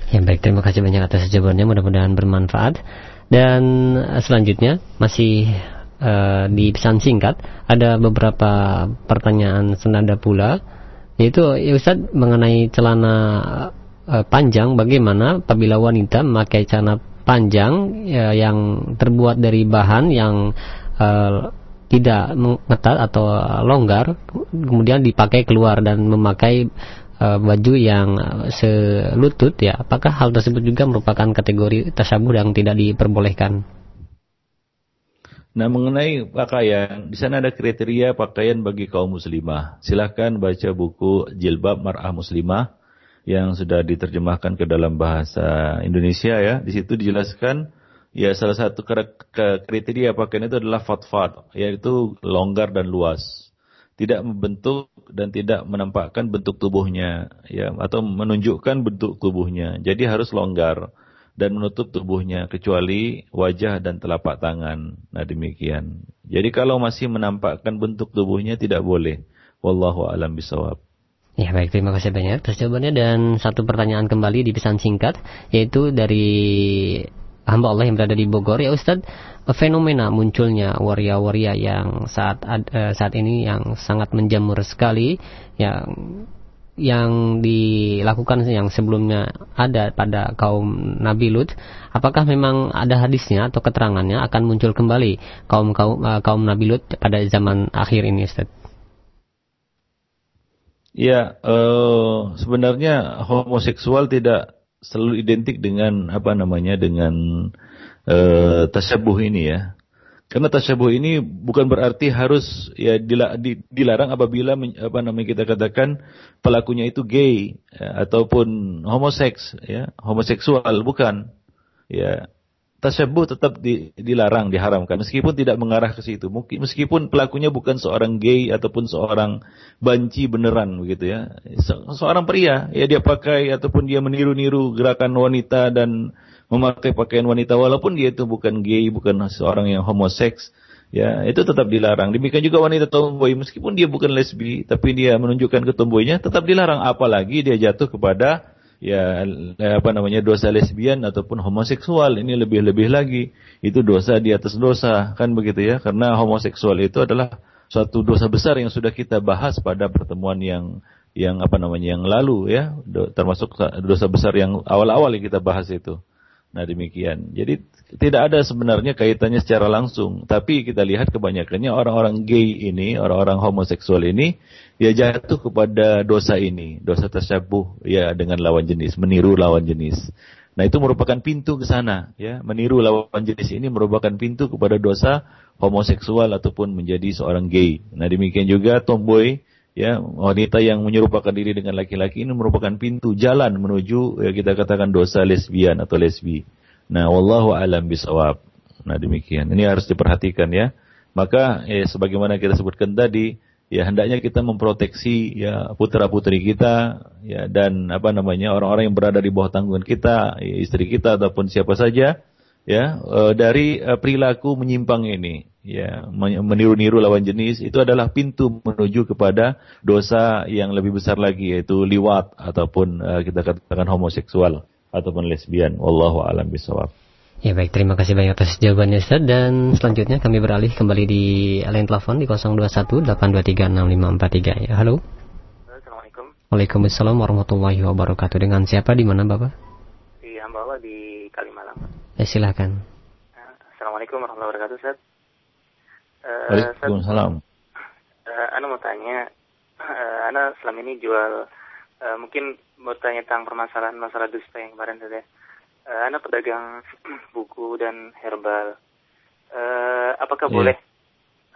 Ya baik, terima kasih banyak atas jawabannya. Mudah-mudahan bermanfaat. Dan uh, selanjutnya masih uh, di pesan singkat ada beberapa pertanyaan senada pula yaitu ya Ustaz mengenai celana uh, panjang bagaimana apabila wanita memakai celana panjang ya, yang terbuat dari bahan yang uh, tidak mengetat atau longgar kemudian dipakai keluar dan memakai uh, baju yang selutut ya apakah hal tersebut juga merupakan kategori tasabuh yang tidak diperbolehkan Nah mengenai pakaian, di sana ada kriteria pakaian bagi kaum muslimah. Silahkan baca buku Jilbab Mar'ah Muslimah yang sudah diterjemahkan ke dalam bahasa Indonesia ya. Di situ dijelaskan ya salah satu kriteria pakaian itu adalah fatfat, yaitu longgar dan luas. Tidak membentuk dan tidak menampakkan bentuk tubuhnya ya atau menunjukkan bentuk tubuhnya. Jadi harus longgar dan menutup tubuhnya kecuali wajah dan telapak tangan. Nah demikian. Jadi kalau masih menampakkan bentuk tubuhnya tidak boleh. Wallahu alam bisawab. Ya baik, terima kasih banyak atas jawabannya dan satu pertanyaan kembali di pesan singkat yaitu dari hamba Allah yang berada di Bogor ya Ustadz fenomena munculnya waria-waria yang saat uh, saat ini yang sangat menjamur sekali yang yang dilakukan yang sebelumnya ada pada kaum Nabi Lut, apakah memang ada hadisnya atau keterangannya akan muncul kembali kaum kaum uh, kaum Nabi Lut pada zaman akhir ini, Ustaz? Ya, uh, sebenarnya homoseksual tidak selalu identik dengan apa namanya dengan uh, tasyabuh ini ya. Karena tasyabuh ini bukan berarti harus ya dilarang apabila apa namanya kita katakan pelakunya itu gay ya, ataupun homoseks ya, homoseksual bukan. Ya, tasyabuh tetap di, dilarang, diharamkan meskipun tidak mengarah ke situ. Mungkin meskipun pelakunya bukan seorang gay ataupun seorang banci beneran begitu ya. Se seorang pria ya dia pakai ataupun dia meniru-niru gerakan wanita dan memakai pakaian wanita walaupun dia itu bukan gay, bukan seorang yang homoseks ya itu tetap dilarang. Demikian juga wanita tomboy meskipun dia bukan lesbi tapi dia menunjukkan ketomboynya tetap dilarang apalagi dia jatuh kepada ya apa namanya dosa lesbian ataupun homoseksual ini lebih-lebih lagi. Itu dosa di atas dosa kan begitu ya? Karena homoseksual itu adalah suatu dosa besar yang sudah kita bahas pada pertemuan yang yang apa namanya yang lalu ya. Termasuk dosa besar yang awal-awal yang kita bahas itu. Nah demikian. Jadi tidak ada sebenarnya kaitannya secara langsung. Tapi kita lihat kebanyakannya orang-orang gay ini, orang-orang homoseksual ini, ya jatuh kepada dosa ini. Dosa tersyabuh ya dengan lawan jenis, meniru lawan jenis. Nah itu merupakan pintu ke sana. ya Meniru lawan jenis ini merupakan pintu kepada dosa homoseksual ataupun menjadi seorang gay. Nah demikian juga tomboy ya wanita yang menyerupakan diri dengan laki-laki ini merupakan pintu jalan menuju ya kita katakan dosa lesbian atau lesbi. Nah, wallahu alam bisawab. Nah, demikian. Ini harus diperhatikan ya. Maka eh, sebagaimana kita sebutkan tadi, ya hendaknya kita memproteksi ya putra putri kita ya dan apa namanya orang-orang yang berada di bawah tanggungan kita, ya, istri kita ataupun siapa saja ya e, dari e, perilaku menyimpang ini ya meniru-niru lawan jenis itu adalah pintu menuju kepada dosa yang lebih besar lagi yaitu liwat ataupun e, kita katakan homoseksual ataupun lesbian wallahu alam bisawab Ya baik, terima kasih banyak atas jawabannya Ustaz dan selanjutnya kami beralih kembali di line telepon di 0218236543 ya. Halo. Assalamualaikum. Waalaikumsalam warahmatullahi wabarakatuh. Dengan siapa di mana Bapak? Di Hambawa di Kalimalang. Ya silakan. Assalamualaikum warahmatullahi wabarakatuh Ustaz. Uh, Waalaikumsalam. Uh, Ana mau tanya, uh, Ana selama ini jual uh, mungkin mau tanya tentang permasalahan masalah dusta yang kemarin saja. Uh, eh, Anda pedagang buku dan herbal. Uh, apakah yeah. boleh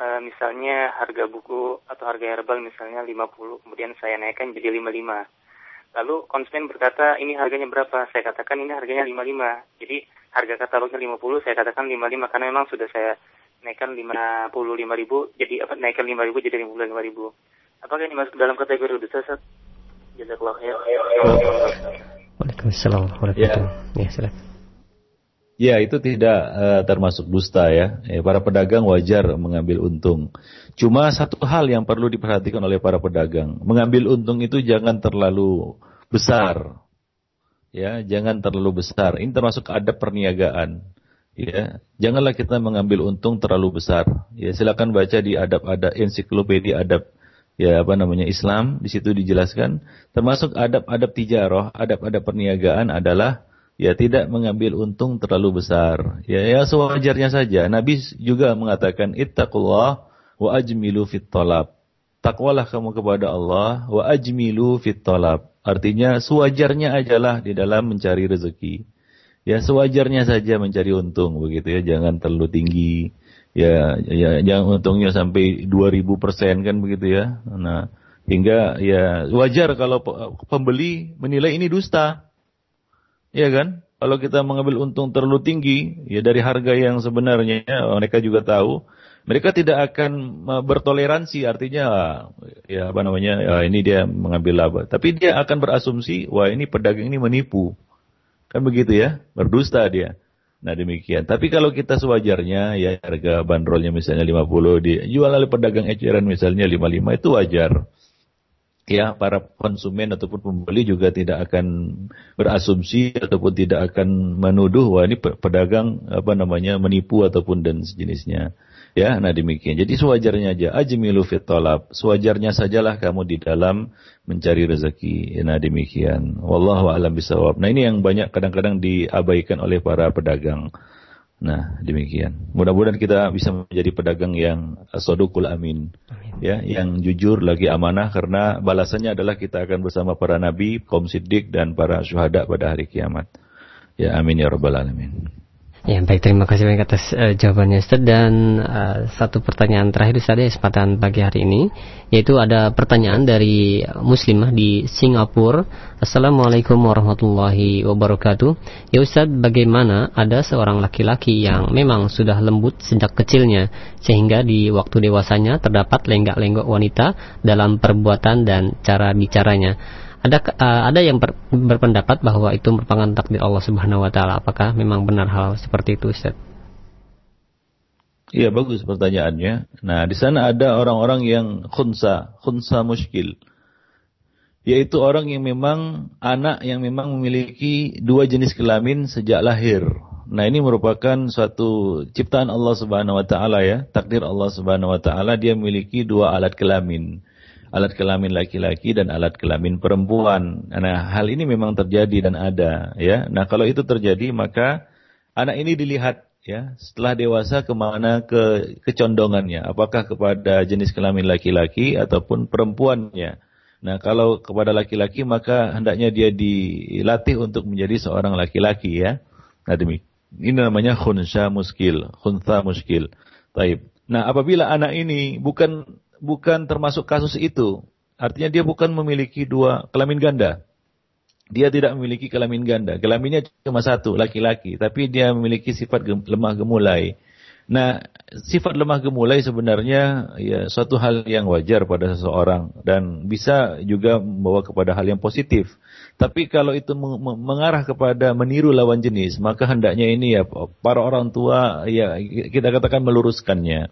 uh, misalnya harga buku atau harga herbal misalnya 50, kemudian saya naikkan jadi 55. Lalu konsumen berkata ini harganya berapa? Saya katakan ini harganya 55. Jadi harga katalognya 50, saya katakan 55 karena memang sudah saya naikkan 55 ribu, jadi apa naikkan 5 ribu jadi 55 ribu. Apakah ini masuk dalam kategori dosa? Jazakallah khair. Waalaikumsalam warahmatullahi Ya. ya, silakan. Ya, itu tidak uh, termasuk dusta ya. ya. Para pedagang wajar mengambil untung. Cuma satu hal yang perlu diperhatikan oleh para pedagang, mengambil untung itu jangan terlalu besar. Ya, jangan terlalu besar. Ini termasuk adab perniagaan. Ya, janganlah kita mengambil untung terlalu besar. Ya, silakan baca di adab-adab ensiklopedia adab ya apa namanya Islam di situ dijelaskan termasuk adab-adab tijarah, adab-adab perniagaan adalah ya tidak mengambil untung terlalu besar. Ya ya sewajarnya saja. Nabi juga mengatakan ittaqullah wa ajmilu fit talab. Takwalah kamu kepada Allah wa ajmilu fit talab. Artinya sewajarnya ajalah di dalam mencari rezeki. Ya sewajarnya saja mencari untung begitu ya, jangan terlalu tinggi ya ya yang untungnya sampai 2000 persen kan begitu ya. Nah hingga ya wajar kalau pembeli menilai ini dusta, ya kan? Kalau kita mengambil untung terlalu tinggi, ya dari harga yang sebenarnya mereka juga tahu, mereka tidak akan bertoleransi. Artinya, ya apa namanya, ya ini dia mengambil laba. Tapi dia akan berasumsi, wah ini pedagang ini menipu, kan begitu ya, berdusta dia. Nah demikian. Tapi kalau kita sewajarnya ya harga bandrolnya misalnya 50 dijual oleh pedagang eceran misalnya 55 itu wajar. Ya, para konsumen ataupun pembeli juga tidak akan berasumsi ataupun tidak akan menuduh wah ini pedagang apa namanya menipu ataupun dan sejenisnya. Ya, nah demikian. Jadi sewajarnya aja. Ajmilu fit talab. Sewajarnya sajalah kamu di dalam mencari rezeki. Ya, nah demikian. Wallahu a'lam bisawab. Nah ini yang banyak kadang-kadang diabaikan oleh para pedagang. Nah demikian. Mudah-mudahan kita bisa menjadi pedagang yang sodukul amin. amin. Ya, yang jujur lagi amanah karena balasannya adalah kita akan bersama para nabi, kaum siddiq dan para syuhada pada hari kiamat. Ya amin ya rabbal alamin. Ya baik terima kasih banyak atas uh, jawabannya Ustaz dan uh, satu pertanyaan terakhir Ustaz ya kesempatan pagi hari ini. Yaitu ada pertanyaan dari muslimah di Singapura. Assalamualaikum warahmatullahi wabarakatuh. Ya Ustaz bagaimana ada seorang laki-laki yang memang sudah lembut sejak kecilnya sehingga di waktu dewasanya terdapat lenggak-lenggok wanita dalam perbuatan dan cara bicaranya ada uh, ada yang ber, berpendapat bahwa itu merupakan takdir Allah Subhanahu wa taala. Apakah memang benar hal seperti itu, Ustaz? Iya, bagus pertanyaannya. Nah, di sana ada orang-orang yang khunsa, khunsa muskil. Yaitu orang yang memang anak yang memang memiliki dua jenis kelamin sejak lahir. Nah, ini merupakan suatu ciptaan Allah Subhanahu wa taala ya, takdir Allah Subhanahu wa taala dia memiliki dua alat kelamin alat kelamin laki-laki dan alat kelamin perempuan. Nah, hal ini memang terjadi dan ada, ya. Nah, kalau itu terjadi, maka anak ini dilihat, ya, setelah dewasa ke mana ke kecondongannya, apakah kepada jenis kelamin laki-laki ataupun perempuannya. Nah, kalau kepada laki-laki, maka hendaknya dia dilatih untuk menjadi seorang laki-laki, ya. Nah, demi ini namanya khunsa muskil, khunsa muskil. Taib. Nah, apabila anak ini bukan bukan termasuk kasus itu. Artinya dia bukan memiliki dua kelamin ganda. Dia tidak memiliki kelamin ganda. Kelaminnya cuma satu, laki-laki. Tapi dia memiliki sifat lemah gemulai. Nah, sifat lemah gemulai sebenarnya ya suatu hal yang wajar pada seseorang dan bisa juga membawa kepada hal yang positif. Tapi kalau itu mengarah kepada meniru lawan jenis, maka hendaknya ini ya para orang tua ya kita katakan meluruskannya.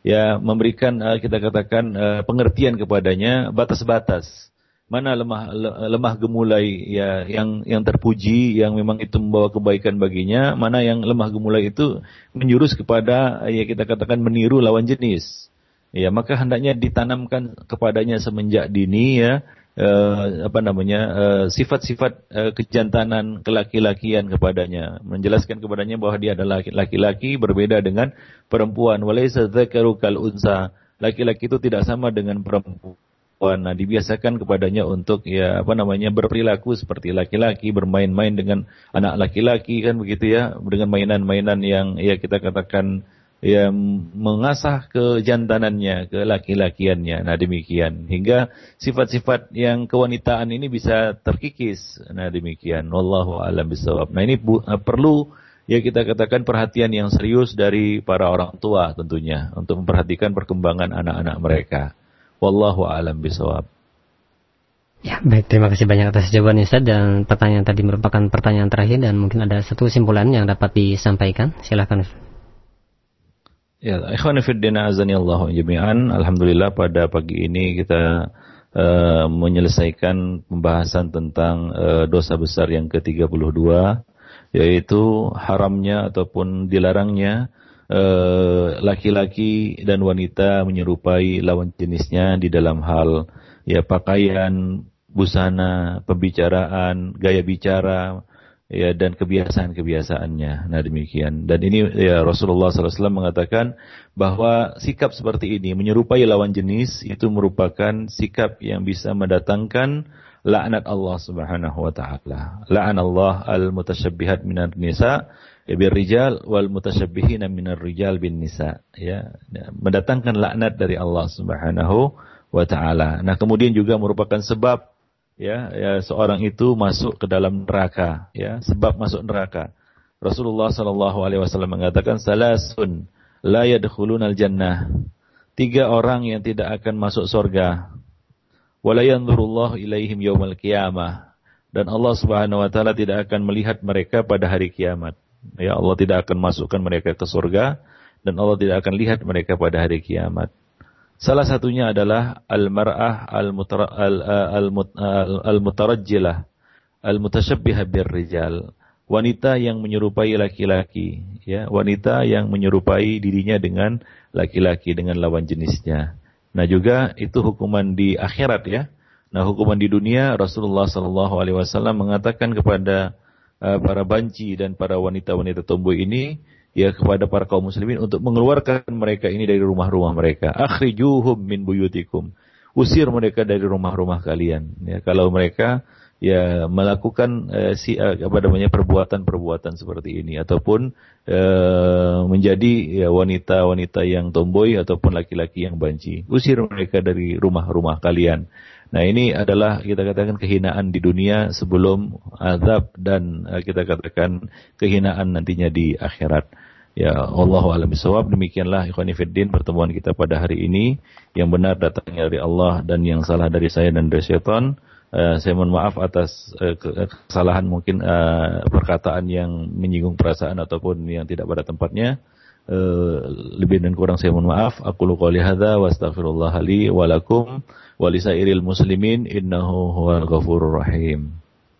Ya, memberikan eh, kita katakan eh, pengertian kepadanya batas-batas. Mana lemah lemah gemulai ya yang yang terpuji yang memang itu membawa kebaikan baginya mana yang lemah gemulai itu menjurus kepada ya kita katakan meniru lawan jenis. Ya maka hendaknya ditanamkan kepadanya semenjak dini ya eh, apa namanya eh, sifat-sifat eh, kejantanan kelaki-lakian kepadanya. Menjelaskan kepadanya bahwa dia adalah laki-laki berbeda dengan perempuan. Walaysa dzakaru unsa. Laki-laki itu tidak sama dengan perempuan. Nah, dibiasakan kepadanya untuk ya apa namanya berperilaku seperti laki-laki, bermain-main dengan anak laki-laki kan begitu ya, dengan mainan-mainan yang ya kita katakan ya mengasah kejantanannya, ke laki-lakiannya. Nah, demikian hingga sifat-sifat yang kewanitaan ini bisa terkikis. Nah, demikian. Wallahu a'lam bishawab. Nah, ini bu, uh, perlu ya kita katakan perhatian yang serius dari para orang tua tentunya untuk memperhatikan perkembangan anak-anak mereka. Wallahu a'lam bisawab. Ya, baik. Terima kasih banyak atas jawaban Ustaz dan pertanyaan tadi merupakan pertanyaan terakhir dan mungkin ada satu kesimpulan yang dapat disampaikan. Silakan. Ya, ikhwan azani Allah jami'an. Alhamdulillah pada pagi ini kita uh, menyelesaikan pembahasan tentang uh, dosa besar yang ke-32 yaitu haramnya ataupun dilarangnya Eh, laki-laki dan wanita menyerupai lawan jenisnya di dalam hal ya pakaian, busana, pembicaraan, gaya bicara, ya dan kebiasaan-kebiasaannya. Nah demikian. Dan ini ya Rasulullah SAW mengatakan bahwa sikap seperti ini menyerupai lawan jenis itu merupakan sikap yang bisa mendatangkan laknat Allah Subhanahu wa taala. La'an Allah al-mutasyabbihat minan nisa bir rijal wal mutasyabbihin minar rijal bin nisa ya mendatangkan laknat dari Allah Subhanahu wa taala. Nah, kemudian juga merupakan sebab ya, ya seorang itu masuk ke dalam neraka ya, sebab masuk neraka. Rasulullah sallallahu alaihi wasallam mengatakan salasun la yadkhulunal jannah. Tiga orang yang tidak akan masuk surga. Wala yanzurullahu ilaihim yaumal qiyamah. Dan Allah Subhanahu wa taala tidak akan melihat mereka pada hari kiamat. Ya Allah tidak akan masukkan mereka ke surga dan Allah tidak akan lihat mereka pada hari kiamat. Salah satunya adalah al-mar'ah al-mutarajjilah al-mutasyabbihah rijal. Wanita yang menyerupai laki-laki, ya, wanita yang menyerupai dirinya dengan laki-laki dengan lawan jenisnya. Nah, juga itu hukuman di akhirat ya. Nah, hukuman di dunia Rasulullah sallallahu alaihi wasallam mengatakan kepada uh, para banci dan para wanita-wanita tomboy ini ya kepada para kaum muslimin untuk mengeluarkan mereka ini dari rumah-rumah mereka. Akhrijuhum min buyutikum. Usir mereka dari rumah-rumah kalian. Ya, kalau mereka ya melakukan uh, si uh, apa namanya perbuatan-perbuatan seperti ini ataupun uh, menjadi ya wanita-wanita yang tomboy ataupun laki-laki yang banci. Usir mereka dari rumah-rumah kalian. Nah ini adalah kita katakan kehinaan di dunia sebelum azab dan uh, kita katakan kehinaan nantinya di akhirat. Ya Allah alam bisawab demikianlah ikhwani fiddin pertemuan kita pada hari ini yang benar datangnya dari Allah dan yang salah dari saya dan dari syaitan. Uh, saya mohon maaf atas uh, kesalahan mungkin uh, perkataan yang menyinggung perasaan ataupun yang tidak pada tempatnya. Uh, lebih dan kurang saya mohon maaf. Aku lu qouli hadza wa astaghfirullah li wa walisairil muslimin innahu huwal ghafurur rahim